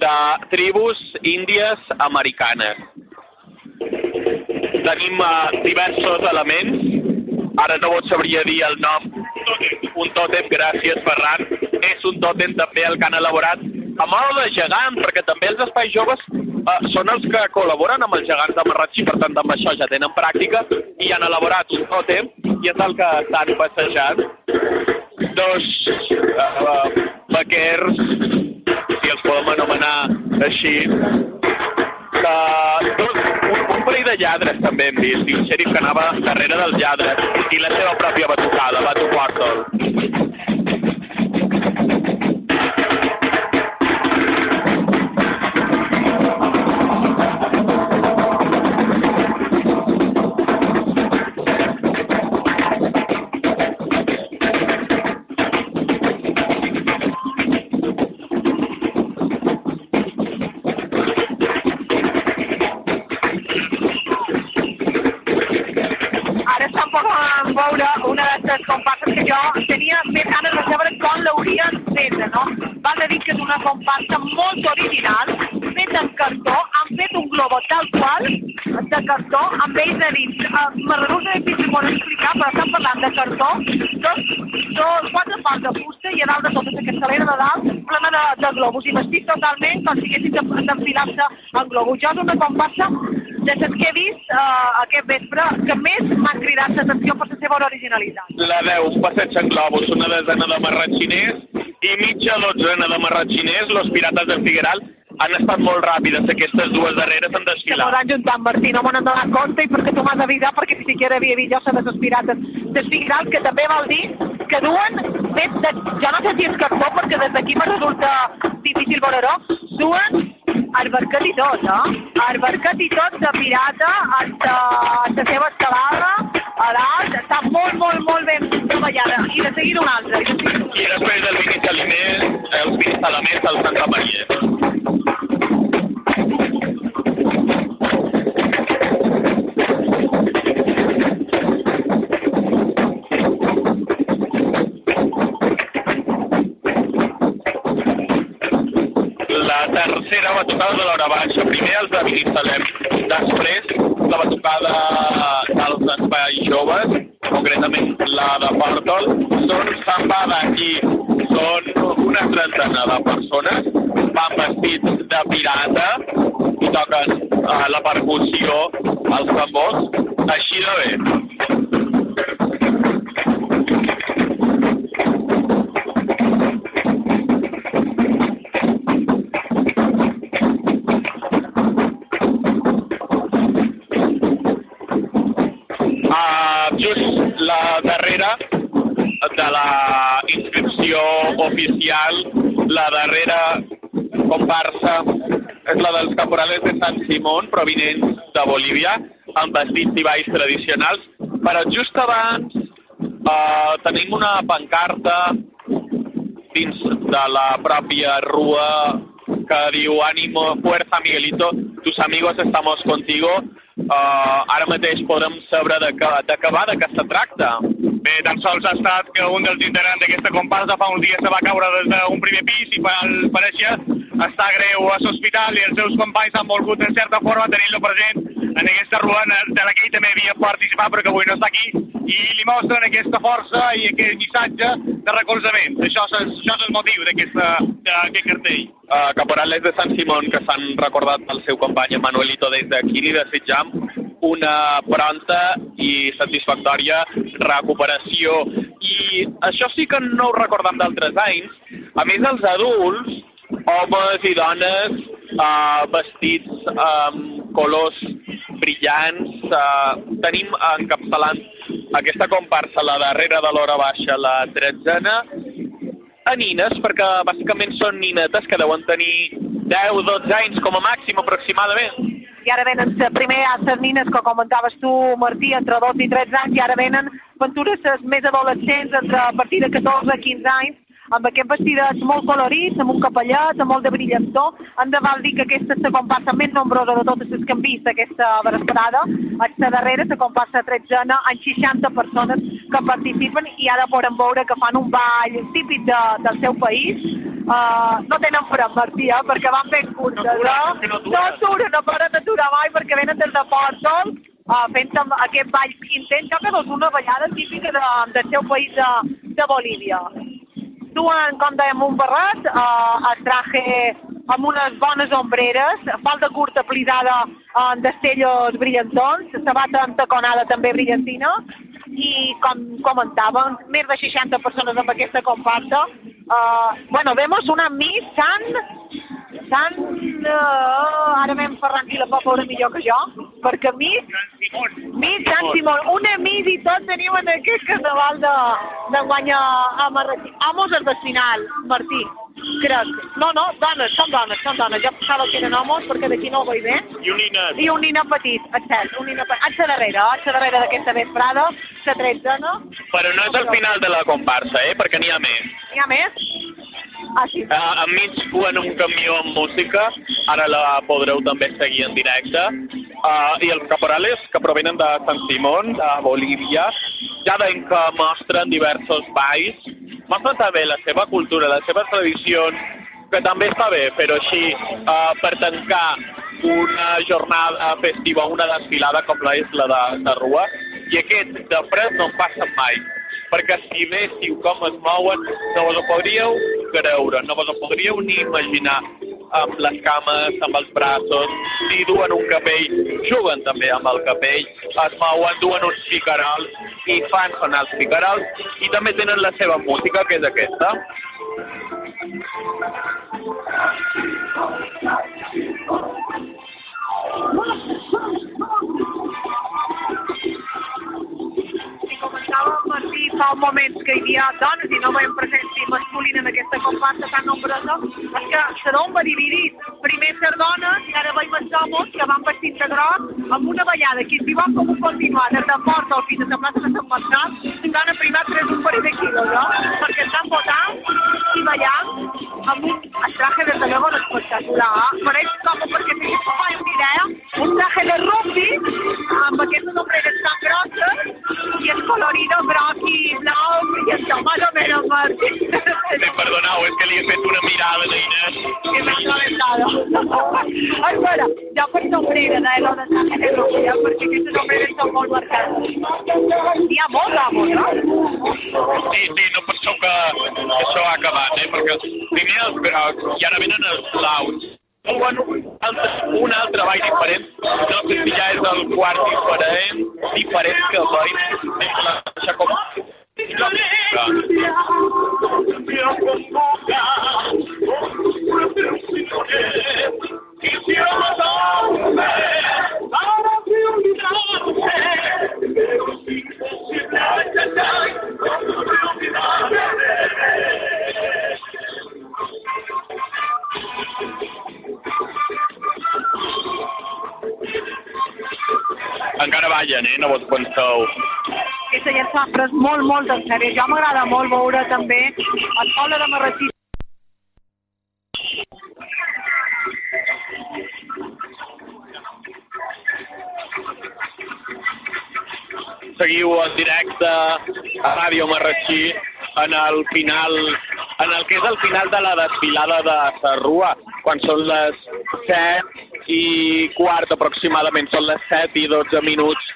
de tribus índies americanes. Tenim uh, diversos elements, ara no vos sabria dir el nom, un tòtem, gràcies Ferran, és un tòtem també el que han elaborat a moda de gegant, perquè també els espais joves uh, són els que col·laboren amb els gegants de Marratxí, per tant amb això ja tenen pràctica i han elaborat un tòtem i és el que estan passejant. Dos uh, vaquers, si els podem anomenar així, que dos, un, un parell de lladres també hem vist, i un xèrif que anava darrere dels lladres, i la seva pròpia batucada, Batu Portal. Marratxiners i mitja dotzena de marratxiners, los pirates del Figueral, han estat molt ràpides, aquestes dues darreres han Que desfilat. m'ho juntar amb Martí, no me n'han donat compte i perquè tu m'has d'avisar perquè ni siquiera havia vist jo de les pirates dels Figueral, que també vol dir que duen, fet de, jo no sé si és cartó perquè des d'aquí me resulta difícil veure-ho, duen el barquet i tot, no? El barquet i tot de pirata hasta la seva escalada, a la mesa al Santa Maria. La tercera batutada de la hora Just la darrera de la inscripció oficial, la darrera comparsa és la dels caporales de Sant Simón, provinents de Bolívia, amb vestits i balls tradicionals, però just abans uh, tenim una pancarta dins de la pròpia rua que diu Ánimo, fuerza, Miguelito, tus amigos estamos contigo. Uh, ara mateix podem saber de què, de què va, de què se tracta. Bé, tan sols ha estat que un dels integrants d'aquesta comparsa fa uns dies se va caure des d'un primer pis i al pareixer està greu a l'hospital i els seus companys han volgut en certa forma tenir-lo present en aquesta rua de la que ell també havia participat però que avui no està aquí i li mostren aquesta força i aquest missatge de recolzament. Això és, això és el motiu d'aquest cartell. Uh, caporales de Sant Simón que s'han recordat el seu company Manuelito des d'aquí li desitjam una pronta i satisfactòria recuperació. I això sí que no ho recordem d'altres anys. A més, els adults, homes i dones uh, vestits amb colors brillants, uh, tenim encapçalant aquesta comparsa, la darrera de l'hora baixa, la tretzena, a nines, perquè bàsicament són ninetes que deuen tenir 10-12 anys com a màxim aproximadament. I ara venen primer a les nines que comentaves tu, Martí, entre 12 i 13 anys, i ara venen aventures més adolescents, entre a partir de 14 a 15 anys, amb aquest vestidets molt colorits, amb un capellet, amb molt de brillantor. Hem de val dir que aquesta és la comparsa més nombrosa de totes les que hem vist aquesta vesprada. A la darrera, la comparsa tretzena, amb 60 persones que participen i ara podem veure que fan un ball típic de, del seu país. Uh, no tenen fred, Martí, eh, perquè van ben curtes, eh? No aturen, no poden aturar mai perquè venen des de Portol uh, fent aquest ball intens, que és una ballada típica de, del seu país de, de Bolívia duen, com dèiem, un barret, eh, el traje amb unes bones ombreres, falda curta plisada en destellos brillantons, sabata taconada també brillantina, i com comentàvem, més de 60 persones amb aquesta comparsa. Uh, bueno, vemos una Miss San... San... Uh, ara m'hem Ferran i la millor que jo, perquè Miss... Miss Sant Simón. Una Miss i tots teniu en aquest carnaval de, de guanya a Marratí. Amos és final, Martí crec. No, no, dones, són dones, són dones. Jo pensava que eren homes perquè d'aquí no ho veig bé. I un ninet. I un ninet petit, exacte, un ninet petit. A la darrera, a la darrera d'aquesta vesprada, la tretzena. Però no és el final de la comparsa, eh? Perquè n'hi ha més. N'hi ha més? Ah, sí. Uh, enmig duen un camió amb música, ara la podreu també seguir en directe. Uh, I els caporales que provenen de Sant Simón, de Bolívia, ja veiem que mostren diversos balls, mostren també la seva cultura, les seves tradicions, que també està bé fer-ho així uh, per tancar una jornada festiva, una desfilada com la és la de, de Rua, i aquest de fred no en passen mai perquè si véssiu com es mouen, no vos ho podríeu creure, no vos ho podríeu ni imaginar amb les cames, amb els braços, si duen un capell, juguen també amb el capell, es mouen, duen uns picarols i fan sonar els picarols i també tenen la seva música, que és aquesta. comentava fa un moment que hi havia dones i no veiem presència masculina en aquesta comparsa tan nombrosa, és que Sedon va dividit. Primer ser dones i ara veiem els homes que van vestits de groc amb una ballada si van com un continuar des de Porta al fins a la plaça de Sant Marçal, a primar tres un parell de quilos, no? Perquè estan votant i ballant amb un traje des de luego espectacular. Pareix com perquè si no fa una idea, un traje de rugby amb aquestes ombreres tan grosses i el colorido groc i blau brillantor, más o menos, Martí. Sí, perdoneu, és que li he fet una mirada a l'Inés. Que m'ha atravessado. Allora, dopo il sombrero, dai, lo da Santa Lucia, perché queste sombrere sono molto marcate. Hi ha molt d'amo, no? Sí, sí, no per això que, que això ha acabat, eh? Perquè primer els, eh, i ara venen els blaus. Diuen un altre, un altre ball diferent, no si ja és el quart diferent, diferent que el ball, és la com... Encara ballen, eh? No vos penseu. Aquesta ja s'ha pres molt, molt en sèrio. Jo m'agrada molt veure també el poble de Marratí Seguiu en directe a Ràdio Marratxí en el final, en el que és el final de la desfilada de Sarrua, quan són les 7 i quart aproximadament, són les 7 i 12 minuts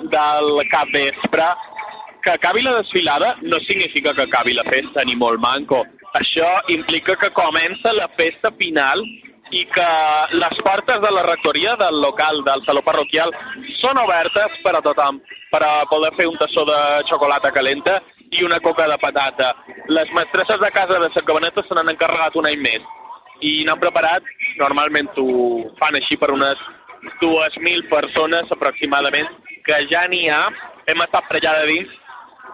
del cap vespre. Que acabi la desfilada no significa que acabi la festa, ni molt manco. Això implica que comença la festa final i que les portes de la rectoria del local, del saló parroquial, són obertes per a tothom, per a poder fer un tassó de xocolata calenta i una coca de patata. Les mestresses de casa de Sant Cabaneta se n'han encarregat un any més i n'han preparat, normalment ho fan així per unes 2.000 persones aproximadament, que ja n'hi ha, hem estat per allà de dins,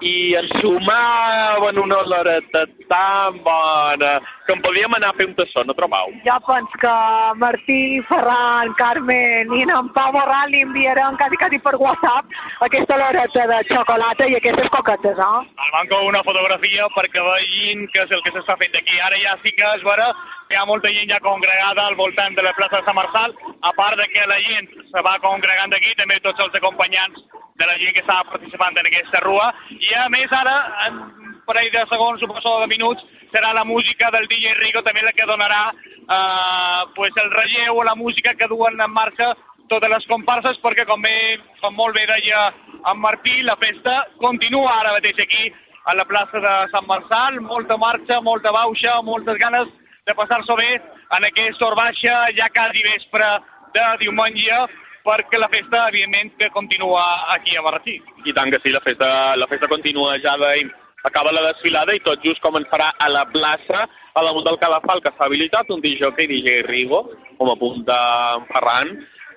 i ens sumaven una oloreta tan bona que en podíem anar a fer un tassó, no trobau? Jo penso que Martí, Ferran, Carmen i en Pau Borral li enviaran quasi, quasi per WhatsApp aquesta loreta de xocolata i aquestes coquetes, no? El manco una fotografia perquè vegin què és el que s'està fent aquí. Ara ja sí que es veurà hi ha molta gent ja congregada al voltant de la plaça de Sant Marçal, a part de que la gent se va congregant aquí, també tots els acompanyants de la gent que estava participant en aquesta rua, i a més ara, en un parell de segons, suposo de minuts, serà la música del DJ Rico també la que donarà eh, pues el relleu o la música que duen en marxa totes les comparses, perquè com, bé, com molt bé deia en Martí, la festa continua ara mateix aquí a la plaça de Sant Marçal, molta marxa, molta bauxa, moltes ganes de passar-s'ho bé en aquesta hora baixa, ja quasi vespre de diumenge, perquè la festa, evidentment, que continua aquí a Marratí. I tant que sí, la festa, la festa continua ja veiem. Acaba la desfilada i tot just començarà a la plaça, a damunt del Calafal, que s'ha habilitat un DJ i DJ Rigo, com apunta en Ferran,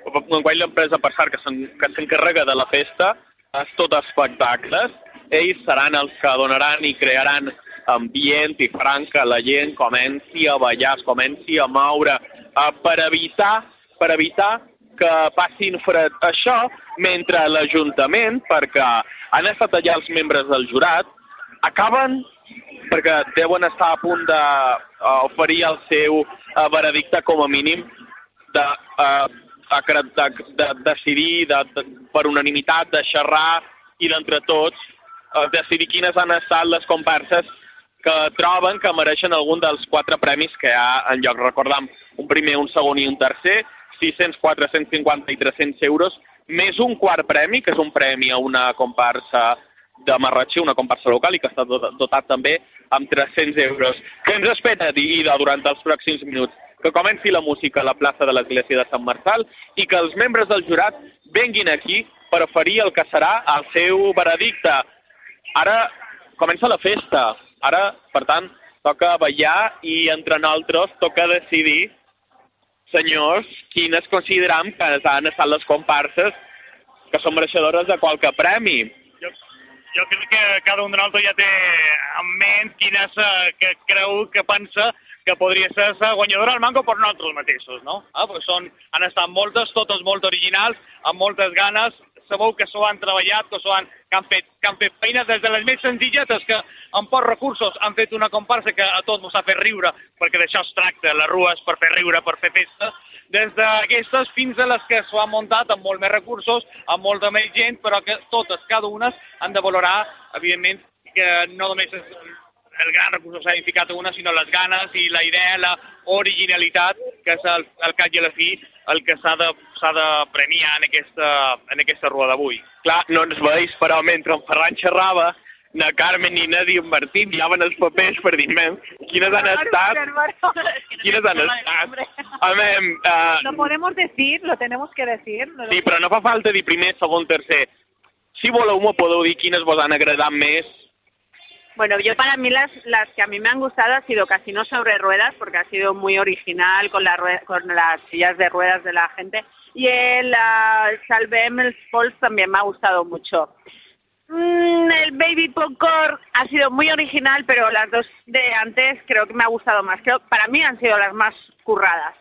en qual l'empresa s'en- que s'encarrega de la festa, és tot espectacles. Ells seran els que donaran i crearan ambient i faran que la gent comenci a ballar, es comenci a moure, eh, per evitar, per evitar que passin fred. Això, mentre l'Ajuntament, perquè han estat allà els membres del jurat, acaben perquè deuen estar a punt d'oferir el seu eh, veredicte com a mínim de, eh, de, de, de decidir de, de, per unanimitat, de xerrar i d'entre tots eh, decidir quines han estat les comparses que troben que mereixen algun dels quatre premis que hi ha en lloc. Recordam, un primer, un segon i un tercer, 600, 450 i 300 euros, més un quart premi, que és un premi a una comparsa de Marratxí, una comparsa local, i que està dotat també amb 300 euros. Què ens espera, Ida, durant els pròxims minuts? Que comenci la música a la plaça de l'Església de Sant Marçal i que els membres del jurat venguin aquí per oferir el que serà el seu veredicte. Ara comença la festa. Ara, per tant, toca ballar i entre nosaltres toca decidir, senyors, quines consideram que han estat les comparses que són mereixedores de qualque premi. Jo, jo crec que cada un de nosaltres ja té en ment quina és, eh, que creu que pensa que podria ser la guanyadora al mango per nosaltres mateixos, no? Ah, perquè són, han estat moltes, totes molt originals, amb moltes ganes, sabeu que s'ho han treballat, que han, que han, fet, que han fet feina des de les més senzilletes, que amb pocs recursos han fet una comparsa que a tots ens ha fet riure, perquè d'això es tracta, les rues per fer riure, per fer festa, des d'aquestes fins a les que s'ho han muntat amb molt més recursos, amb molta més gent, però que totes, cada una, han de valorar, evidentment, que no només és el gran recurs s'ha ficat a una, sinó les ganes i la idea, la originalitat, que és el, el cap i a la fi el que s'ha de, s'ha de premiar en aquesta, en aquesta rua d'avui. Clar, no ens veus, però mentre en Ferran xerrava, na Carmen i na Di Martín miraven els papers per dir, men, quines han estat, quines han estat. A veure, uh, No podemos decir, lo tenemos que decir. No sí, però no fa falta dir primer, segon, tercer. Si voleu, me podeu dir quines vos han agradat més Bueno, yo para mí las, las que a mí me han gustado ha sido Casino sobre ruedas, porque ha sido muy original con, la con las sillas de ruedas de la gente. Y el uh, Salvem el Falls también me ha gustado mucho. Mm, el Baby Popcorn ha sido muy original, pero las dos de antes creo que me ha gustado más. Creo para mí han sido las más curradas.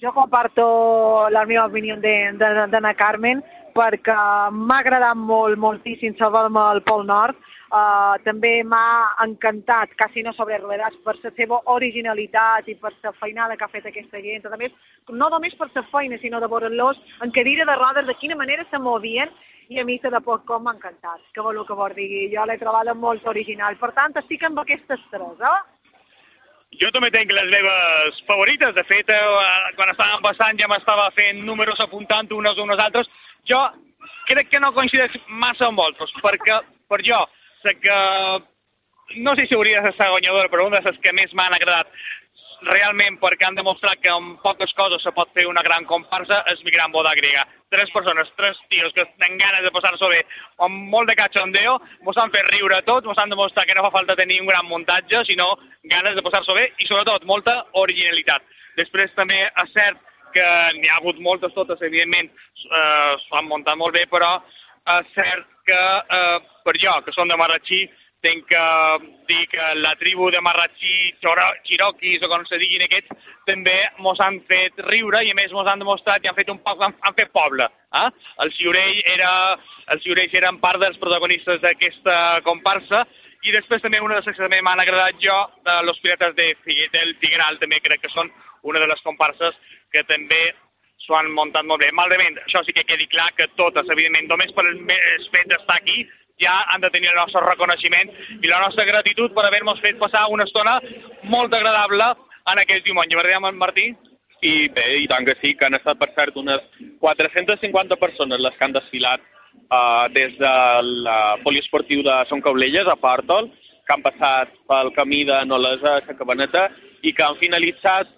Jo comparto la meva opinió d'Anna Carmen perquè m'ha agradat molt, moltíssim salvar-me al Pol Nord. Uh, també m'ha encantat Casino sobre Ruedas per la seva originalitat i per la feinada que ha fet aquesta gent. A més, no només per la feina, sinó de veure-los en cadira de rodes, de quina manera se movien, i a mi la de Popcorn m'ha encantat. Que vol que vos digui, jo l'he trobat molt original. Per tant, estic amb aquestes tres, eh? Jo també tenc les meves favorites. De fet, eh, quan estàvem passant ja m'estava fent números apuntant unes unes altres. Jo crec que no coincideix massa amb vosaltres, perquè per jo, sé que no sé si hauria de ser guanyadora, però una de les que més m'han agradat realment perquè han demostrat que amb poques coses se pot fer una gran comparsa és mi gran boda grega. Tres persones, tres tios que tenen ganes de passar-s'ho bé, amb molt de cachondeo, mos han fet riure a tots, mos han demostrat que no fa falta tenir un gran muntatge, sinó ganes de passar-s'ho bé i sobretot molta originalitat. Després també és cert que n'hi ha hagut moltes, totes evidentment eh, s'ho han muntat molt bé, però és cert que eh, per jo, que som de Marratxí, tinc que dir que la tribu de Marratxí, Xiroquis o com se diguin aquests, també mos han fet riure i a més mos han demostrat i han fet un poc, han, han fet poble. Eh? El Ciurell era, els Ciurells eren part dels protagonistes d'aquesta comparsa i després també una de les que també m'han agradat jo, de Los Pirates de Figue- del Figueral, també crec que són una de les comparses que també s'ho han muntat molt bé. Malament, això sí que quedi clar que totes, evidentment, només per el fet d'estar aquí, ja han de tenir el nostre reconeixement i la nostra gratitud per haver-nos fet passar una estona molt agradable en aquest diumenge. Verdad, Martí? I bé, i tant que sí, que han estat, per cert, unes 450 persones les que han desfilat uh, des de la poliesportiu de Son Cablelles a Pàrtol, que han passat pel camí de Nolesa a la Cabaneta i que han finalitzat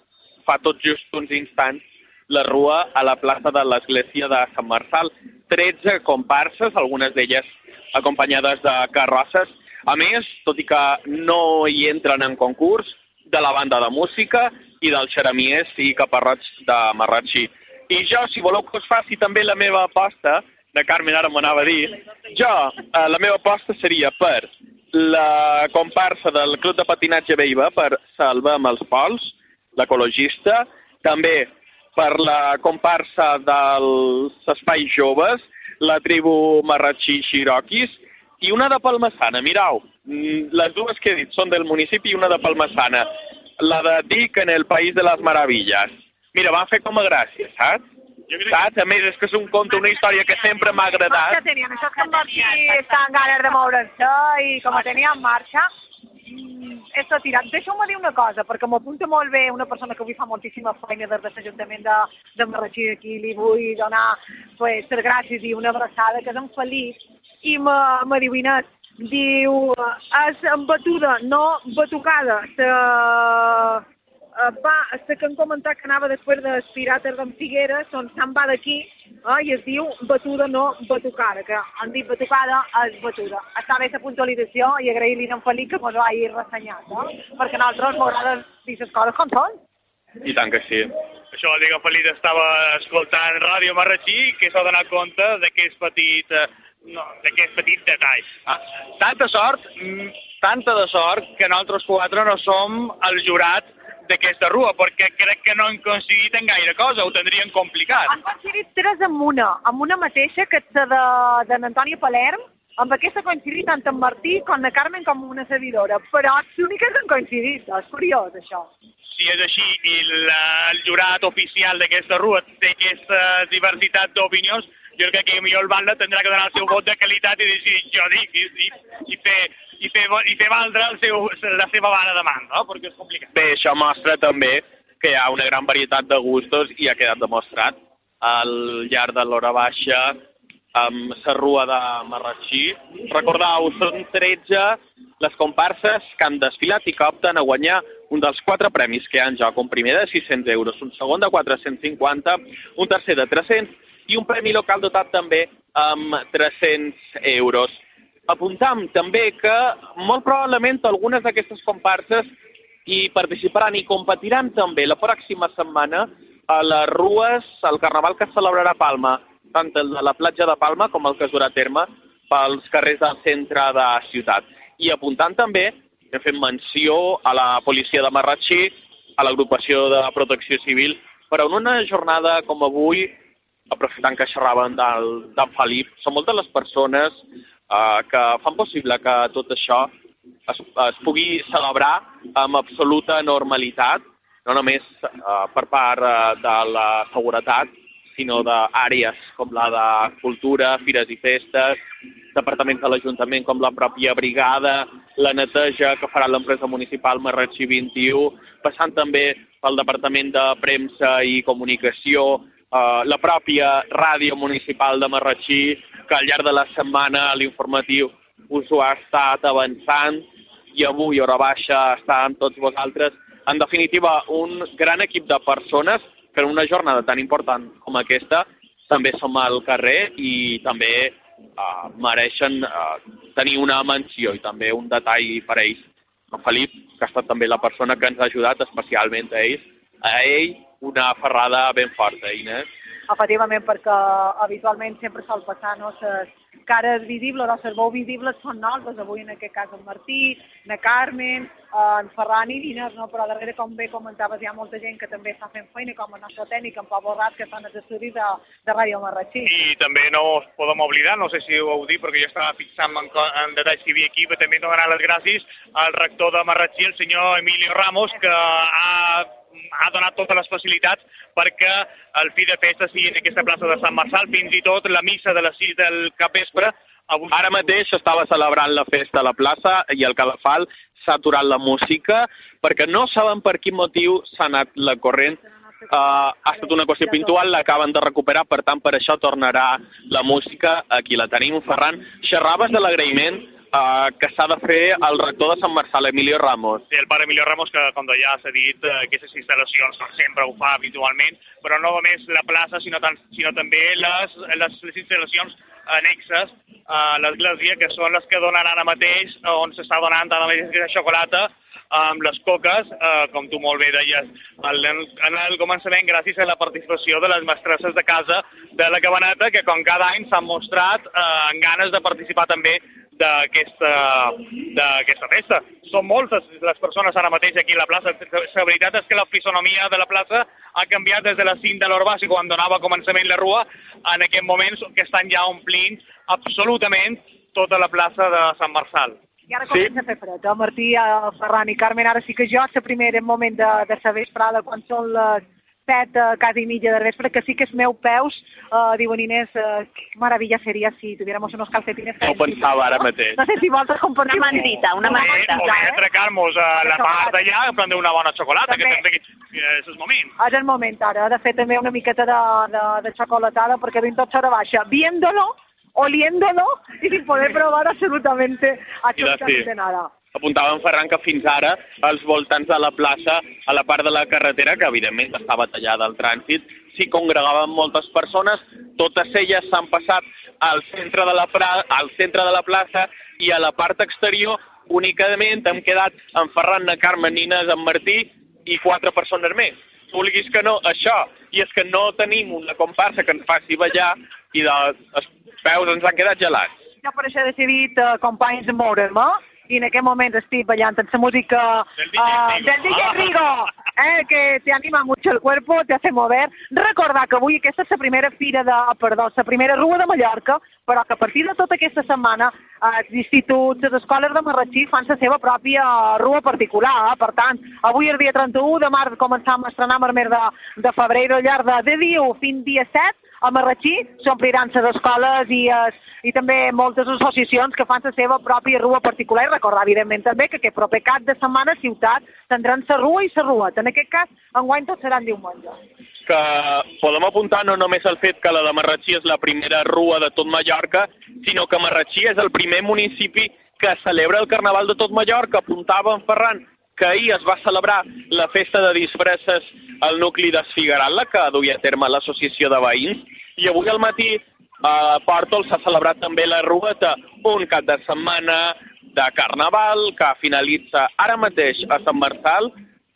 fa tot just uns instants la rua a la plaça de l'església de Sant Marçal. 13 comparses, algunes d'elles acompanyades de carrosses. A més, tot i que no hi entren en concurs, de la banda de música i dels xeremiers i caparrots de Marratxí. I jo, si voleu que us faci també la meva aposta, de Carmen ara m'anava a dir, jo, eh, la meva aposta seria per la comparsa del Club de Patinatge Beiba, per Salva amb els Pols, l'ecologista, també per la comparsa dels Espais Joves, la tribu Marratxí Xiroquis, i una de Palmassana, mirau, mm, les dues que he dit són del municipi i una de Palmassana, la de Dic en el País de les Meravilles. Mira, van fer com a gràcia, saps? Saps? A més, és que és un conte, una història que sempre m'ha agradat. tenien, això és que en Martí està en ganes de moure's i com a tenia en marxa, és tirat. Deixeu-me dir una cosa, perquè m'apunta molt bé una persona que avui fa moltíssima feina des de l'Ajuntament de, de Marratxí aquí, li vull donar pues, les gràcies i una abraçada, que és en Felip, i m'ha diu, Inés, diu, és embatuda, no batucada. Se, eh, va, sé que han comentat que anava després de Pirates d'en Figueres, on se'n va d'aquí, eh, i es diu batuda, no batucada, que han dit batucada, és batuda. Està bé la puntualització i agrair-li a en Felip que mos ho hagi ressenyat, no? perquè a nosaltres m'agrada dir les coses com són. I tant que sí. Això vol dir que Felip estava escoltant Ràdio Marratxí i que s'ha donat compte d'aquest petit, eh, no, d'aquest petit detall. Ah, tanta sort, mm, tanta de sort, que nosaltres quatre no som el jurat d'aquesta rua, perquè crec que no han coincidit en gaire cosa, ho tindrien complicat. Han coincidit tres amb una, amb una mateixa, que és la de, de n'Antònia Palerm, amb aquesta ha coincidit tant en Martí com la Carmen com una servidora, però és l'única que han coincidit, és curiós això. Si és així i la, el jurat oficial d'aquesta rua té aquesta diversitat d'opinions, jo crec que millor el Batlle tindrà que donar el seu vot de qualitat i dir, jo dic, i, i, i, fer, i, fer, i fer valdre el seu, la seva vara de mà, no? Perquè és complicat. Bé, això mostra també que hi ha una gran varietat de gustos i ha quedat demostrat al llarg de l'hora baixa amb la rua de Marratxí. Recordeu, són 13 les comparses que han desfilat i que opten a guanyar un dels quatre premis que hi ha en joc, un primer de 600 euros, un segon de 450, un tercer de 300 i un premi local dotat també amb 300 euros. Apuntam també que molt probablement algunes d'aquestes comparses hi participaran i competiran també la pròxima setmana a les rues, al carnaval que es celebrarà a Palma, tant el de la platja de Palma com el que es durà a terme pels carrers del centre de ciutat. I apuntant també, hem fet menció a la policia de Marratxí, a l'agrupació de protecció civil, per a una jornada com avui, aprofitant que xerraven d'en Felip, són moltes les persones eh, que fan possible que tot això es, es pugui celebrar amb absoluta normalitat, no només eh, per part eh, de la seguretat, sinó d'àrees com la de cultura, fires i festes, departaments de l'Ajuntament com la pròpia brigada, la neteja que farà l'empresa municipal Marratxí 21, passant també pel Departament de Premsa i Comunicació, eh, la pròpia ràdio municipal de Marratxí, que al llarg de la setmana l'informatiu us ho ha estat avançant i avui, hora baixa, està amb tots vosaltres. En definitiva, un gran equip de persones en una jornada tan important com aquesta també som al carrer i també uh, mereixen uh, tenir una menció i també un detall per a ells. En Felip, que ha estat també la persona que ens ha ajudat especialment a ells, a ell una ferrada ben forta, Inés. Efectivament, perquè habitualment sempre sol passar no, ses cares visibles o les veu visibles són nosaltres, avui en aquest cas en Martí, en Carmen, en Ferran i Dines, no? però darrere, com bé comentaves, hi ha molta gent que també està fent feina, com el nostre tècnic, en Pau Borrat, que fan els estudis de, de Ràdio Marratxí. I també no us podem oblidar, no sé si ho heu dit, perquè jo estava fixant en, en detall si hi havia aquí, però també donar les gràcies al rector de Marratxí, el senyor Emilio Ramos, que ha ha donat totes les facilitats perquè el fi de festa sigui en aquesta plaça de Sant Marçal, fins i tot la missa de les 6 del capvespre. Avui... Ara mateix estava celebrant la festa a la plaça i al Calafal s'ha aturat la música perquè no saben per quin motiu s'ha anat la corrent Uh, ha estat una qüestió puntual, l'acaben de recuperar, per tant, per això tornarà la música. Aquí la tenim, Ferran. Xerraves de l'agraïment uh, que s'ha de fer el rector de Sant Marçal, Emilio Ramos. Sí, el pare Emilio Ramos, que com ja s'ha dit, uh, aquestes instal·lacions sempre ho fa habitualment, però no només la plaça, sinó, tant, sinó també les, les, les instal·lacions annexes a l'església, que són les que donen ara mateix, on s'està donant ara mateix aquesta xocolata, amb les coques, eh, com tu molt bé deies, en, en el començament gràcies a la participació de les mestresses de casa de la Cabaneta, que com cada any s'han mostrat eh, en ganes de participar també d'aquesta festa. Són moltes les persones ara mateix aquí a la plaça. La veritat és que la fisonomia de la plaça ha canviat des de la cinta de l'Orbàs i quan donava començament la rua, en aquest moments que estan ja omplint absolutament tota la plaça de Sant Marçal. I ara comença sí. a fer fred, eh? Martí, Ferran i Carmen, ara sí que jo, la primera moment de, de la vesprada, quan són les set, eh, quasi mitja de vespre, que sí que els meus peus, eh, diuen Inés, eh, que maravilla seria si tuviéramos unos calcetines. No ho pensava ara mateix. No sé si vosaltres compartim. Una mantita, una mantita. O bé atracar-nos a la part d'allà, prendre una bona xocolata, també. que també és el moment. És el moment ara, de fer també una miqueta de, de, de xocolatada, perquè vinc tot hora baixa. Viéndolo, oliéndolo y sin poder probar absolutamente, absolutamente nada apuntava en Ferran que fins ara als voltants de la plaça, a la part de la carretera, que evidentment estava tallada al trànsit, s'hi congregaven moltes persones, totes elles s'han passat al centre, de la pra al centre de la plaça i a la part exterior únicament hem quedat en Ferran, en Carme, Nines, en Martí i quatre persones més. Vulguis que no, això, i és que no tenim una comparsa que ens faci ballar i dels peus ens han quedat gelats. Jo per això he decidit, uh, companys, moure'm, eh? I en aquest moment estic ballant amb la música del DJ, uh, del DJ Rigo. eh, que te anima mucho el cuerpo, te hace mover. Recordar que avui aquesta és la primera fira de, perdó, la primera rua de Mallorca, però que a partir de tota aquesta setmana eh, els instituts, les escoles de Marratxí fan la seva pròpia rua particular. Eh? Per tant, avui és dia 31 de març començam a estrenar el mes de, de febrer al llarg de, de dia 1 fins dia 7 a Marratxí s'ompliran les escoles i, es, i també moltes associacions que fan la seva pròpia rua particular i recordar, evidentment, també que aquest proper cap de setmana ciutat tindran la rua i la rua. En aquest cas, enguany tot seran diumenge. Que podem apuntar no només el fet que la de Marratxí és la primera rua de tot Mallorca, sinó que Marratxí és el primer municipi que celebra el Carnaval de tot Mallorca. Apuntava en Ferran que ahir es va celebrar la festa de disfresses al nucli d'Esfigueral, que duia a terme l'associació de veïns, i avui al matí a Pòrtol s'ha celebrat també la Rueta, un cap de setmana de Carnaval que finalitza ara mateix a Sant Marçal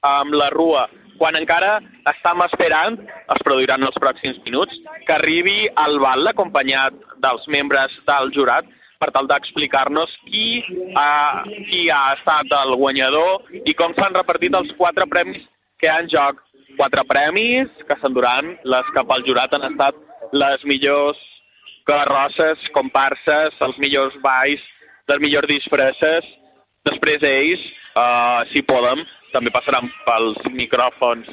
amb la Rua, quan encara estem esperant, es produiran els pròxims minuts, que arribi al bal acompanyat dels membres del jurat per tal d'explicar-nos qui, ha, qui ha estat el guanyador i com s'han repartit els quatre premis que hi ha en joc. Quatre premis que s'enduran, les que pel jurat han estat les millors carrosses, comparses, els millors balls, les millors disfresses. Després ells, uh, si poden, també passaran pels micròfons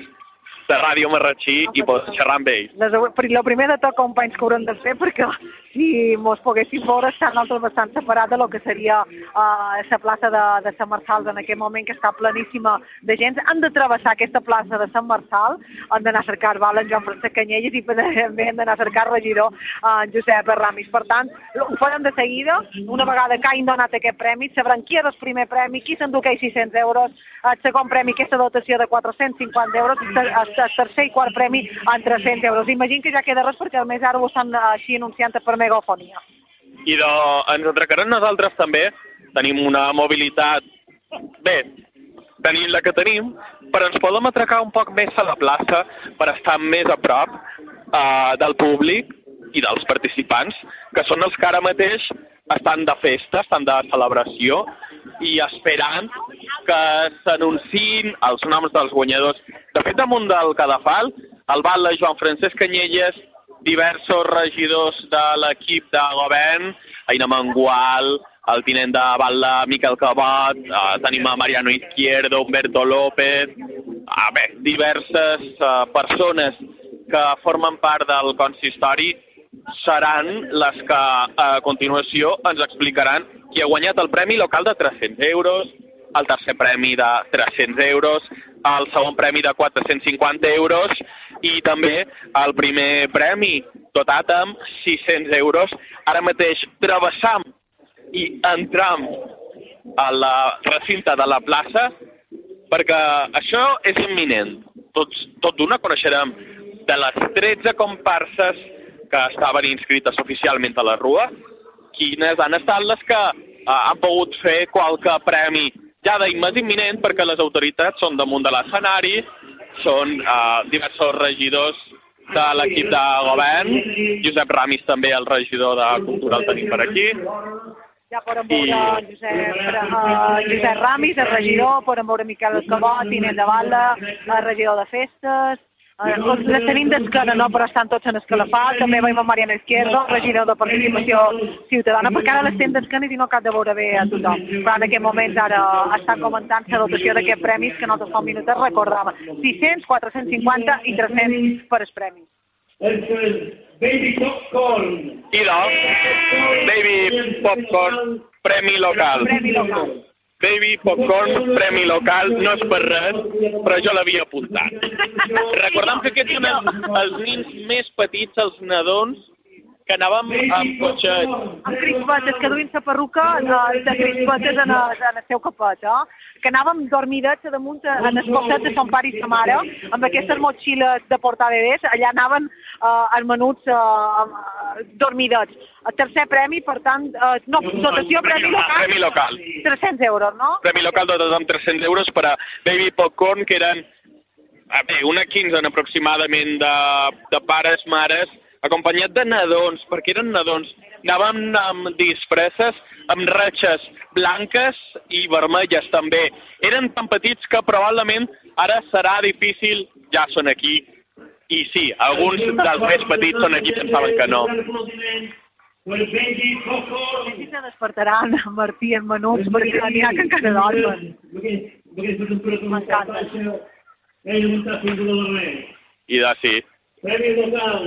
de Ràdio Marratxí i poden xerrar amb ells. El primer de tot, companys, que haurem de fer, perquè si mos poguéssim veure, estar nosaltres bastant separat de lo que seria uh, la plaça de, de Sant Marçal en aquest moment, que està planíssima de gent. Han de travessar aquesta plaça de Sant Marçal, han d'anar a cercar val en Joan Francesc Canyelles i també han d'anar a cercar regidor uh, en Josep Ramis. Per tant, ho farem de seguida, una vegada que hagin donat aquest premi, sabran qui és el primer premi, qui s'endú aquells 600 euros, el segon premi, aquesta dotació de 450 euros, el tercer i quart premi en 300 euros. Imagino que ja queda res perquè a més ara ho estan així anunciant per megafonia. I de, ens atracarem nosaltres també, tenim una mobilitat, bé, tenim la que tenim, però ens podem atracar un poc més a la plaça per estar més a prop uh, del públic i dels participants, que són els que ara mateix estan de festa, estan de celebració i esperant que s'anunciïn els noms dels guanyadors. De fet, damunt del cadafal, el val de Joan Francesc Canyelles, diversos regidors de l'equip de govern, Aina Mangual, el tinent de Batla Miquel Cabot, eh, tenim a Mariano Izquierdo, Humberto López, a bé, diverses eh, persones que formen part del consistori seran les que a continuació ens explicaran qui ha guanyat el premi local de 300 euros, el tercer premi de 300 euros, el segon premi de 450 euros i també el primer premi dotat amb 600 euros. Ara mateix travessam i entram a la recinte de la plaça perquè això és imminent. Tots, tot d'una coneixerem de les 13 comparses que estaven inscrites oficialment a la Rua, quines han estat les que eh, han pogut fer qualque premi ja d'immés imminent perquè les autoritats són damunt de l'escenari, són eh, diversos regidors de l'equip de govern, Josep Ramis també el regidor de Cultura el tenim per aquí. Ja podem veure I... Josep, uh, Josep Ramis, el regidor, podem veure Miquel Escabot, tinent de Bala, el regidor de festes, Les tenim d'esquena, no, però estan tots en escalafat. També veiem a Mariana Izquierdo, regidor de Participació Ciutadana, perquè ara les tenim d'esquena i no cap de veure bé a tothom. Però en aquest moment ara estan comentant la dotació d'aquests premis que nosaltres fa un minut recordàvem. 600, 450 i 300 per els premis. Baby Popcorn. Idò, Baby Popcorn, Premi Local. Premi local. Baby Popcorn, premi local, no és per res, però jo l'havia apuntat. Recordem que aquests són els nins més petits, els nadons, que anàvem amb cotxet. Amb crispetes, que duien la perruca de, de crispetes en, en el seu capet, eh? que anàvem dormidets a damunt en el costat de son pare i sa mare, amb aquestes motxilles de portar bebès, allà anaven eh, els menuts eh, dormidets. El tercer premi, per tant, eh, no, dotació premi local. Premi local. 300 euros, no? Premi local dotat amb 300 euros per a Baby Popcorn, que eren a bé, una quinzena aproximadament de, de pares, mares, acompanyat de nadons, perquè eren nadons. Anàvem amb disfresses, amb ratxes blanques i vermelles també. Eren tan petits que probablement ara serà difícil, ja són aquí, i sí, alguns dels més petits són aquí, pensaven que no. Aquí se despertaran Martí en menuts perquè n'hi ha que encara dormen. M'encanta. I de sí. Premi local.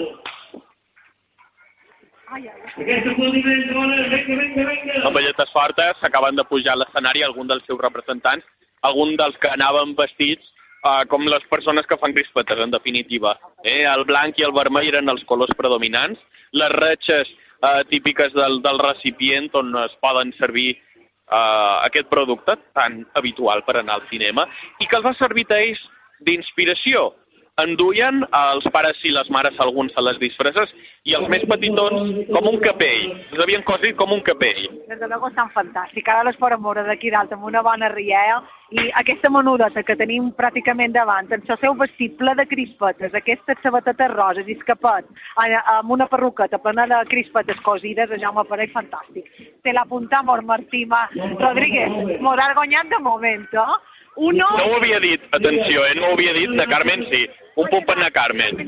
Ai, ai, Aquest aplaudiment, dona, vinga, vinga, vinga. amb balletes fortes, s'acaben de pujar a l'escenari algun dels seus representants, algun dels que anaven vestits eh, com les persones que fan crispetes, en definitiva. Eh? El blanc i el vermell eren els colors predominants, les ratxes eh, típiques del, del recipient on es poden servir eh, aquest producte tan habitual per anar al cinema i que els ha servit a ells d'inspiració. Enduien els pares i les mares alguns a les disfresses i els més petitons com un capell. Els havien cosit com un capell. Des de luego estan fantàstics. Ara les podem veure d'aquí dalt amb una bona riera i aquesta menudeta que tenim pràcticament davant, amb el seu vestit ple de crispetes, aquestes sabatetes roses i escapet, a- amb una perruqueta plena de crispetes cosides, això me pareix fantàstic. Te l'apuntamos, Martí Ma Rodríguez. Mos ha guanyat de moment, eh? Uno... No ho havia dit, atenció, eh? no ho havia dit, na Carmen sí. Un punt per na Carmen.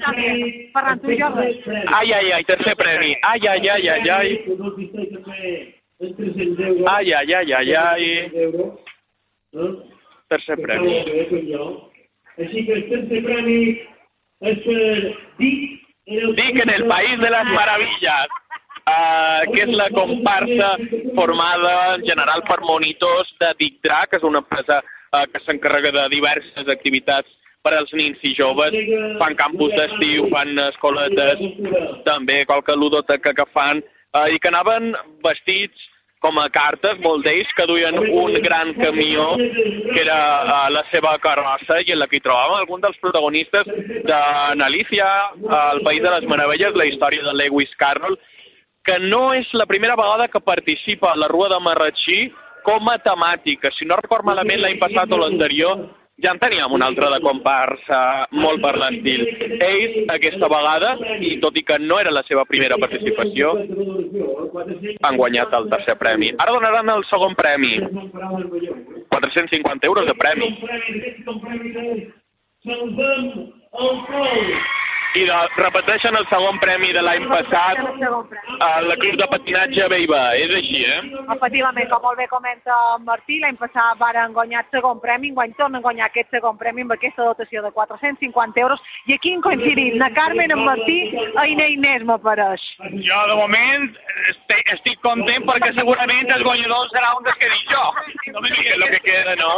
Ferran, tu i jo res. Ai, ai, ai, tercer premi. Ai, ai, ai, ai, ai. Ai, ai, ai, ai, ai. Tercer premi. Així que el tercer premi és per Dic en el, Dic en el País de les Maravillas, uh, que és la comparsa formada en general per monitors de Dic Drac, que és una empresa uh, que s'encarrega de diverses activitats per als nins i joves. Fan campus d'estiu, fan escoletes, també qualque ludoteca que fan, uh, i que anaven vestits com a cartes, molt d'ells, que duien un gran camió que era uh, la seva carrossa i en la que hi trobàvem algun dels protagonistes d'Analícia, El País de les Meravelles, la història de Lewis Carroll, que no és la primera vegada que participa a la Rua de Marratxí com a temàtica. Si no record malament l'any passat o l'anterior, ja en teníem una altra de comparsa molt per l'estil. Ells, aquesta vegada, i tot i que no era la seva primera participació, han guanyat el tercer premi. Ara donaran el segon premi, 450 euros de premi. I de, repeteixen el segon premi de l'any passat al Club de Patinatge Beiba. És així, eh? Efectivament, com molt bé comenta en Martí, l'any passat varen guanyar el segon premi, enguany tornen a guanyar aquest segon premi amb aquesta dotació de 450 euros. I aquí hem coincidit, na Carmen, en Martí, i na Inés m'apareix. Jo, de moment, estic, estic content perquè segurament el guanyador serà un dels que dic jo. No Que és el que queda, no?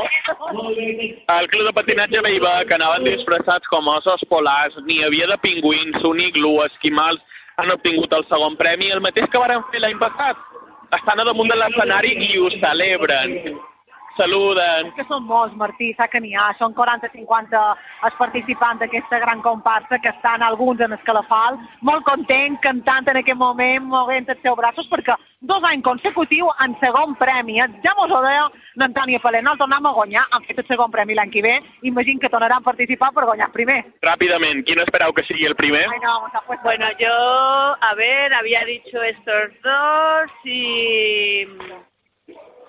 El Club de Patinatge Beiba, que anaven disfressats com ossos polars, n'hi havia de pingüins, un iglú, esquimals, han obtingut el segon premi, el mateix que varen fer l'any passat. Estan a damunt de l'escenari i ho celebren. Saluden. Que són molts, Martí, sap que n'hi ha. Són 40-50 els participants d'aquesta gran comparsa que estan alguns en escalafal, molt contents, cantant en aquest moment, movent els seus braços, perquè dos anys consecutius en segon premi. Eh? Ja mos ho deia l'Antònia Palent, el tornem a guanyar, han fet el segon premi l'any que ve, imagino que tornaran a participar per guanyar el primer. Ràpidament, quin espereu que sigui el primer? Ai, no, Bueno, yo, a ver, había dicho estos dos y...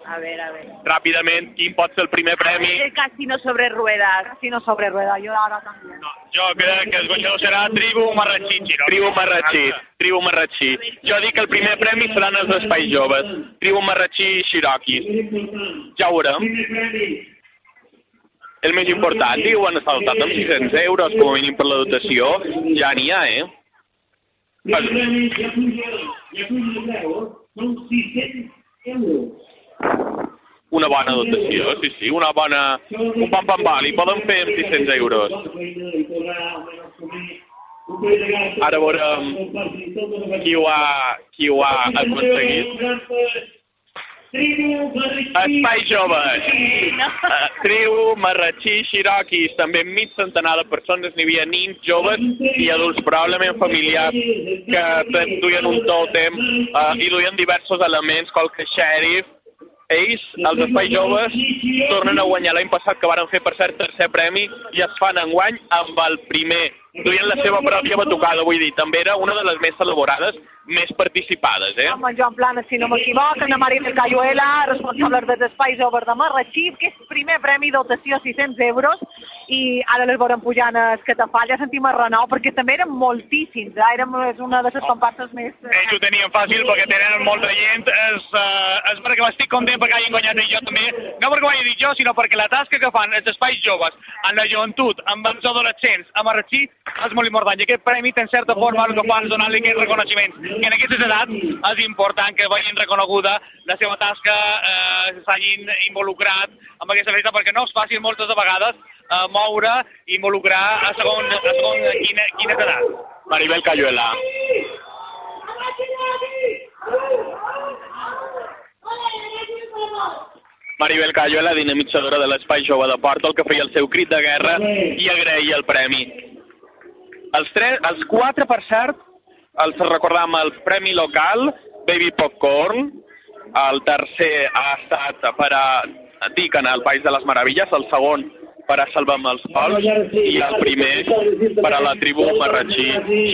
A ver, a ver. Ràpidament, quin pot ser el primer premi? El casino sobre ruedas. Casino sobre rueda, yo ahora también. Jo crec que el guanyador serà Tribu Marratxí Xiró. Tribu Marratxí, Tribu Marratxí. Jo dic que el primer premi seran els espais joves. Tribu Marratxí i Xiroquis. Ja ho veurem. El més important, diu, han saltat amb 600 euros, com a mínim per la dotació. Ja n'hi ha, eh? I el premi ja puja, ja puja de preu, són 600 euros. Una bona dotació, sí, sí, una bona... Un pam pam val, i poden fer amb 600 euros. Ara veurem qui ho ha, qui ho ha aconseguit. Espais joves. Tribu, marratxí, xiroquis, també mig centenar de persones, n'hi havia nins, joves i adults, probablement familiars, que duien un tòtem uh, i duien diversos elements, qualque xèrif, ells, els espais joves, tornen a guanyar l'any passat, que varen fer, per cert, tercer premi, i es fan enguany amb el primer, duien la seva pròpia batucada, vull dir, també era una de les més celebrades, més participades, eh? En Joan Planes, si no m'equivoc, en Marina Cayuela, responsable dels espais joves de Marratxí, que és primer premi dotació 600 euros, i ara les veurem pujant a Escatafalla, sentim a renou, perquè també eren moltíssims, eh? Érem una de les comparses més... eh, Ells ho tenien fàcil perquè tenen molta gent. És, uh, és perquè m'estic content perquè hagin guanyat i jo també. No perquè ho hagi dit jo, sinó perquè la tasca que fan els espais joves, amb la joventut, amb els adolescents, a Marratxí, és molt important. I aquest premi, en certa forma, el que fan és donar-li aquest reconeixement. Que en aquestes edats és important que vagin reconeguda la seva tasca, eh, s'hagin involucrat amb aquesta festa, perquè no és fàcil moltes de vegades eh, moure i involucrar a segon, a segon quina, quines edats. Maribel Cayuela. Maribel Cayuela, dinamitzadora de l'Espai Jove de Porta, el que feia el seu crit de guerra i agraïa el premi. Els, tres, els quatre, per cert, els recordam el premi local, Baby Popcorn, el tercer ha estat per a Dic en el País de les Meravilles, el segon per a Salvem els Pols i el primer per a la tribu marratxí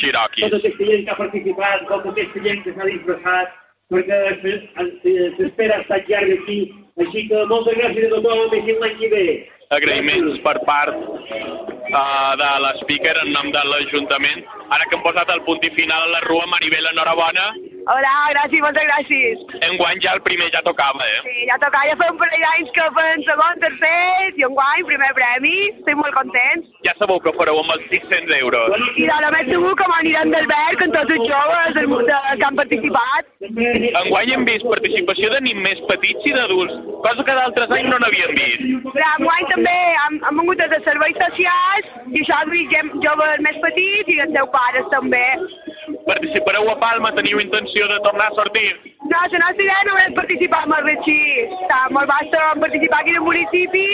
Cherokee. Tota aquesta gent que ha participat, tota aquesta gent que s'ha disfressat, perquè s'es- s'espera estar llarg aquí. Així que moltes gràcies a tothom i fins l'any que ve. agraïments per part uh, de l'speaker en nom de l'Ajuntament. Ara que hem posat el punt i final a la rua, Maribel, enhorabona. Hola, gràcies, moltes gràcies. Enguany ja el primer ja tocava, eh? Sí, ja toca, ja fa un parell d'anys que fem segon, tercer, i un guany, primer premi, estic molt contents. Ja sabeu que fareu amb els 600 euros. I de la més segur que m'aniran d'Albert amb tots els joves del, de, que han participat. Enguany hem vist participació de nens més petits i d'adults, cosa que d'altres anys no n'havíem vist. Però enguany també han, han vingut els de serveis socials, i això ha joves més petits i els seus pares també. Participareu a Palma, teniu intenció de tornar a sortir? No, la nostra idea no és participar amb el Retxí. Està molt basta participar aquí en el municipi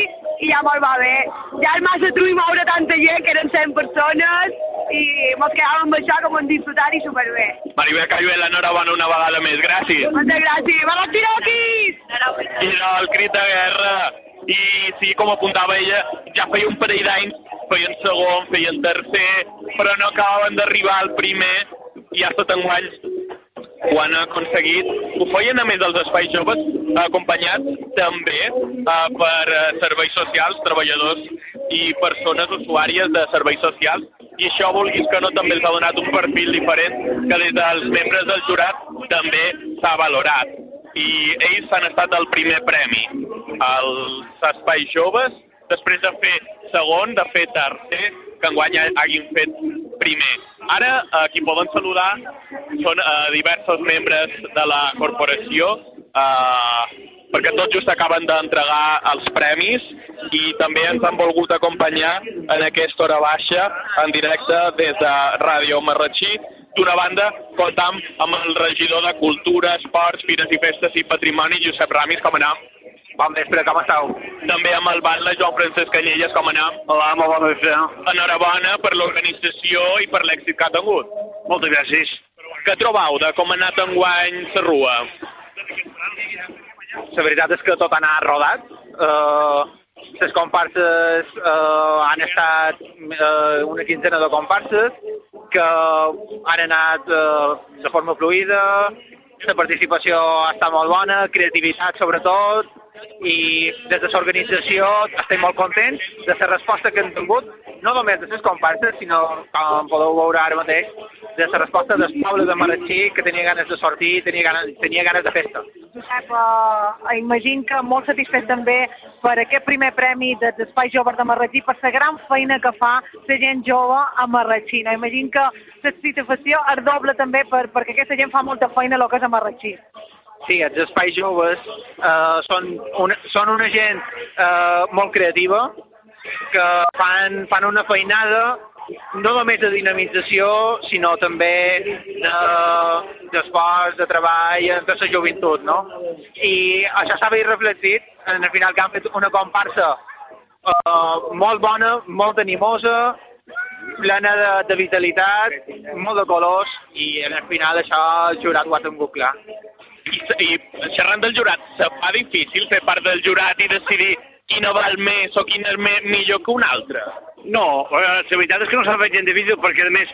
i ja molt va bé. Ja és massa trull moure tanta gent, que eren 100 persones, i mos quedàvem amb això com un disfrutar i superbé. Maribel Cayuela, enhorabona una vegada més, gràcies. Moltes gràcies. Va, los tiroquis! I no, el crit de guerra. I sí, com apuntava ella, ja feia un parell d'anys, feien segon, feien tercer, però no acabaven d'arribar al primer, i ha estat enguany ho han aconseguit. Ho feien a més dels espais joves, acompanyats també eh, per eh, serveis socials, treballadors i persones usuàries de serveis socials, i això, vulguis que no, també els ha donat un perfil diferent que des dels membres del jurat també s'ha valorat. I ells han estat el primer premi. Els espais joves, després de fer segon, de fer tercer, que enguany ha- hagin fet primer. Ara, eh, qui poden saludar són eh, diversos membres de la corporació, eh, perquè tot just acaben d'entregar els premis i també ens han volgut acompanyar en aquesta hora baixa en directe des de Ràdio Marratxí. D'una banda, comptam amb el regidor de Cultura, Esports, Fires i Festes i Patrimoni, Josep Ramis, com anem? Bon vespre, com esteu? També amb el batlle Joan Francesc Canyelles, com anem? Hola, molt bon vespre. Enhorabona per l'organització i per l'èxit que ha tingut. Moltes gràcies. Què trobau de com ha anat enguany la rua? La veritat és que tot ha anat rodat. Uh, les comparses uh, han estat uh, una quinzena de comparses que han anat uh, de forma fluida, la participació està molt bona, creativitat sobretot, i des de l'organització estem molt contents de la resposta que hem tingut, no només de les comparses, sinó, com podeu veure ara mateix, de la resposta del poble de Marratxí, que tenia ganes de sortir, tenia ganes, tenia ganes de festa. Josep, eh, imagino que molt satisfet també per aquest primer premi dels Espais Joves de Marratxí, per la gran feina que fa la gent jove a Marratxí. No? Imagino que la satisfacció es doble també per, perquè aquesta gent fa molta feina lo que és a Marratxí. Sí, els espais joves eh, són, una, són una gent eh, molt creativa que fan, fan una feinada no només de dinamització, sinó també de- d'esforç, de, de treball de la joventut, no? I això s'ha vist reflectit en el final que han fet una comparsa eh, molt bona, molt animosa, plena de, de vitalitat, molt de colors, i en el final això el jurat ho ha tingut clar. I, i xerrant del jurat, se fa difícil fer part del jurat i decidir quina val més o quina és més, millor que una altra? No, eh, la veritat és que no s'ha fet gens difícil perquè, a més,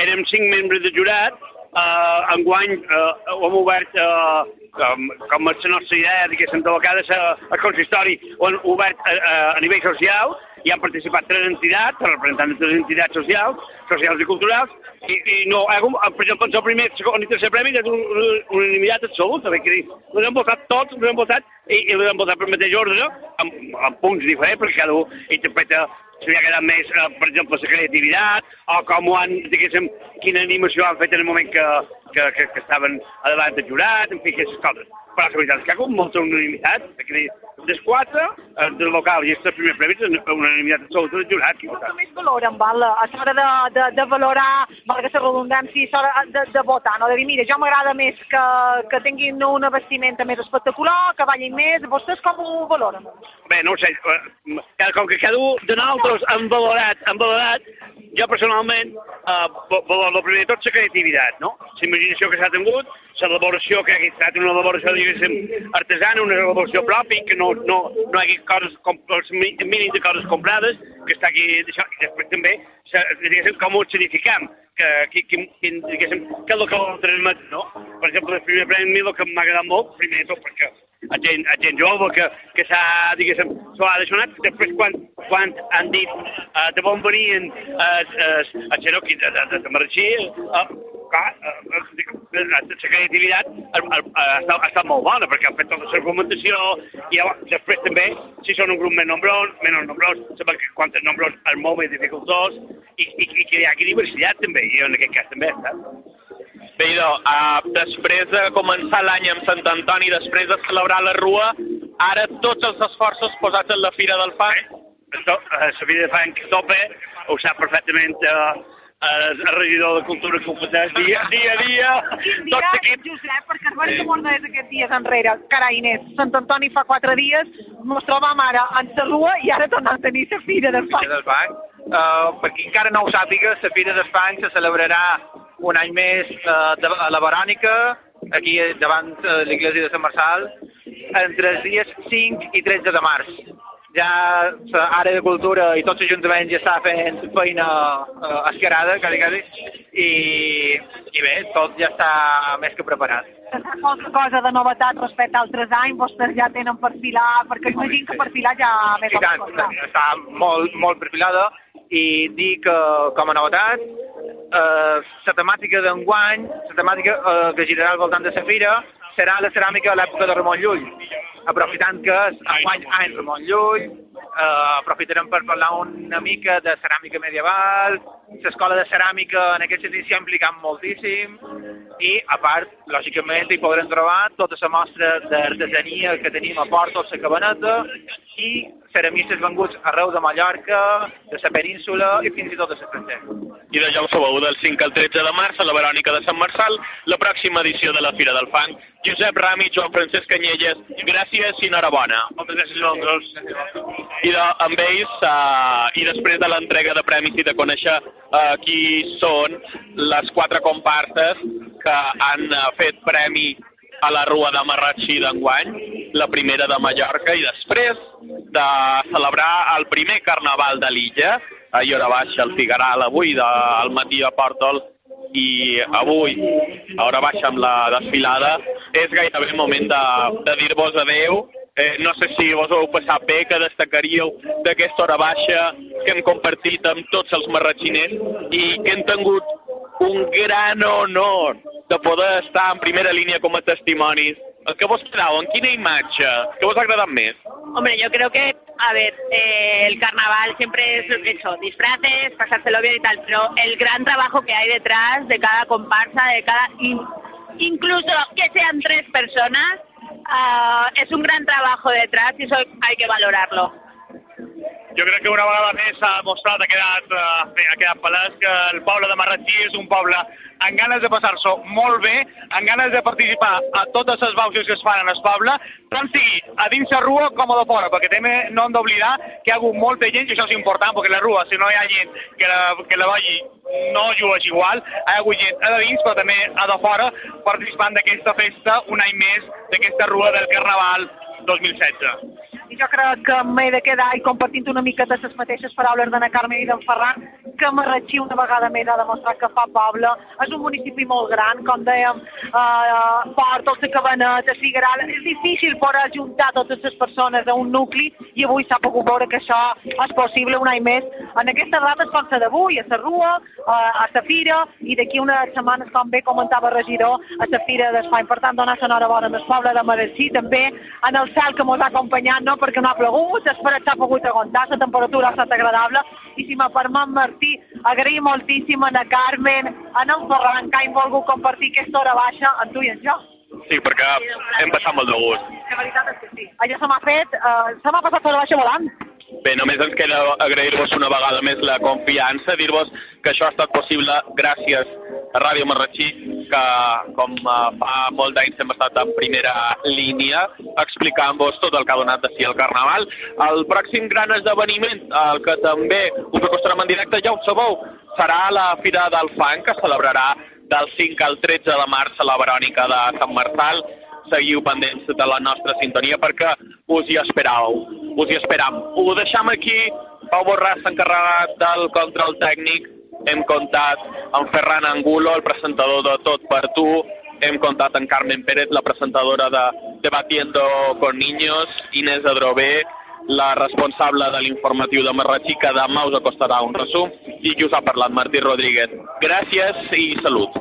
érem cinc membres de jurat, eh, enguany eh, ho hem obert eh, com, com és la nostra idea, diguéssim, de vegades a, a consistori, ho hem obert a, a, a nivell social, hi han participat tres entitats, representants de tres entitats socials, socials i culturals, i, i no, eh, per exemple, el primer, segon i tercer premi és una unanimitat absoluta, perquè els hem votat tots, els hem votat, i, i els hem votat per mateix ordre, amb, amb punts diferents, perquè cada un interpreta si li ha quedat més, eh, per exemple, la creativitat, o com ho han, diguéssim, quina animació han fet en el moment que, que, que, que estaven a davant del jurat, en fi, aquestes coses. Però la veritat és que ha hagut molta unanimitat, perquè dels quatre, eh, del local i el primer premi, és una unanimitat absoluta del jurat. Com es valoren, val, a l'hora de, de, de valorar, valga la redundància, a l'hora de, de votar, no? de dir, mira, jo m'agrada més que, que tinguin una vestimenta més espectacular, que ballin més, vostès com ho valoren? Bé, no ho sé, eh, com que cada un de nosaltres han valorat, han valorat, jo personalment eh, valoro primer de tot la creativitat, no? La imaginació que s'ha tingut, l'elaboració que ha estat una elaboració, diguéssim, artesana, una elaboració pròpia, que no, no, no hi hagi coses, els mínims de coses comprades, que està aquí, això, i després també, diguéssim, com ho significam, que, que, que, que, diguéssim, que és el que vol transmet, no? Per exemple, el primer premi, el que m'ha agradat molt, primer de tot, perquè a gent, a gent jove que, que s'ha, diguéssim, s'ho ha deixonat. Després, quan, quan han dit uh, de on venien uh, uh, els xeroquis de, de, de, de Marxí, clar, la creativitat ha, ha, estat molt bona, perquè han fet tota l'argumentació, i després també, si són un grup més nombrós, menys nombrós, saben que quants nombrós és molt més dificultós, i, i, i que hi ha diversitat també, i en aquest cas també estat. Bé, idò, uh, després de començar l'any amb Sant Antoni, després de celebrar la Rua, ara tots els esforços posats en la Fira del Fang? La Fira del Fang tope, ho sap perfectament uh, el regidor de Cultura que dia, dia a dia. Tot seguit... Josep, perquè es va sí. que és aquests dies enrere. Carai, Inés, Sant Antoni fa quatre dies, mos trobam ara en la Rua i ara tornem a tenir la Fira del Fang. Fira del Fang. Uh, per qui encara no ho sàpiga, la Fira del Fang se celebrarà un any més eh, de, a la Verònica, aquí davant eh, l'església de Sant Marçal, entre els dies 5 i 13 de març. Ja l'àrea de cultura i tots els ajuntaments ja està fent feina eh, esquerada, quasi, quasi, i, i bé, tot ja està més que preparat. Qualque cosa de novetat respecte a altres anys, vostès ja tenen perfilar, perquè imagino que perfilar ja I tant, està molt, molt perfilada, i dir que, com a novetat, eh, la temàtica d'enguany, la temàtica eh, que girarà al voltant de la fira, serà la ceràmica a l'època de Ramon Llull. Aprofitant que enguany any Ramon Llull, eh, aprofitarem per parlar una mica de ceràmica medieval, l'escola de ceràmica en aquest sentit s'ha implicat moltíssim i, a part, lògicament, hi podrem trobar tota la mostra d'artesania que tenim a Porto, a la Cabaneta, i ceramistes venguts arreu de Mallorca, de la península i fins i tot de l'estranger. I de ja ho sabeu, del 5 al 13 de març a la Verònica de Sant Marçal, la pròxima edició de la Fira del Fang. Josep Rami, Joan Francesc Canyelles, gràcies i enhorabona. Moltes gràcies a vosaltres. I de, amb ells, uh, i després de l'entrega de premis i de conèixer qui són les quatre comparses que han uh, fet premi a la Rua de Marratxí d'enguany, la primera de Mallorca, i després de celebrar el primer carnaval de l'illa, a hora baixa el Figueral avui, de, al matí a Portol, i avui, a hora baixa amb la desfilada, és gairebé moment de, de dir-vos adeu. Eh, no sé si vos heu passat bé, que destacaríeu d'aquesta hora baixa que hem compartit amb tots els marratxiners i que hem tingut un gran honor de poder estar en primera línia com a testimonis. ¿Qué vos quedado? ¿En qué imagen? ¿Qué vos agrada más? Hombre, yo creo que, a ver, eh, el carnaval siempre es eso, disfraces, pasárselo bien y tal, pero el gran trabajo que hay detrás de cada comparsa, de cada... incluso que sean tres personas, uh, es un gran trabajo detrás y eso hay que valorarlo. Jo crec que una vegada més s'ha demostrat, ha quedat, eh, bé, ha quedat palès que el poble de Marratxí és un poble amb ganes de passar-s'ho molt bé, amb ganes de participar a totes les bauxes que es fan en el poble, tant sigui a dins la rua com a de fora, perquè també no hem d'oblidar que hi ha hagut molta gent, i això és important, perquè la rua, si no hi ha gent que la, que la vegi no juga igual, hi ha hagut gent a de dins, però també a de fora, participant d'aquesta festa un any més d'aquesta rua del Carnaval 2016 i jo crec que m'he de quedar i compartint una mica de les mateixes paraules d'Anna Carme i d'en Ferran, que Marratxí una vegada més ha demostrat que fa poble. És un municipi molt gran, com dèiem, eh, Port, el Cabanet, el Figueral. És difícil poder ajuntar totes les persones a un nucli i avui s'ha pogut veure que això és possible un any més. En aquestes dates com la d'avui, a la Rua, eh, a la Fira i d'aquí unes setmanes, com bé comentava el regidor, a la Fira d'Espany. Per tant, donar l'enhorabona al poble de Marratxí, també en el cel que ens ha acompanyat, no perquè no ha plogut, després s'ha pogut aguantar, la temperatura ha estat agradable, i si me permet Martí, agrair moltíssim a la Carmen, a en Ferran, que han volgut compartir aquesta hora baixa amb tu i amb jo. Sí, perquè hem passat molt de gust. La veritat és que sí. Allò se m'ha fet, uh, se m'ha passat l'hora baixa volant. Bé, només ens queda agrair-vos una vegada més la confiança, dir-vos que això ha estat possible gràcies a Ràdio Marratxí, que com eh, fa molt d'anys hem estat en primera línia explicant-vos tot el que ha donat de si el Carnaval. El pròxim gran esdeveniment, el que també us acostarem en directe, ja ho sabeu, serà la Fira del Fang, que celebrarà del 5 al 13 de març a la Verònica de Sant Marçal. Seguiu pendents de la nostra sintonia perquè us hi esperau, us hi esperam. Ho deixam aquí, Pau Borràs s'ha del control tècnic, hem comptat amb Ferran Angulo, el presentador de Tot per Tu, hem comptat amb Carmen Pérez, la presentadora de Debatiendo con Niños, Inés Adrobé, la responsable de l'informatiu de Marratxí, que demà us acostarà un resum, i qui us ha parlat, Martí Rodríguez. Gràcies i salut.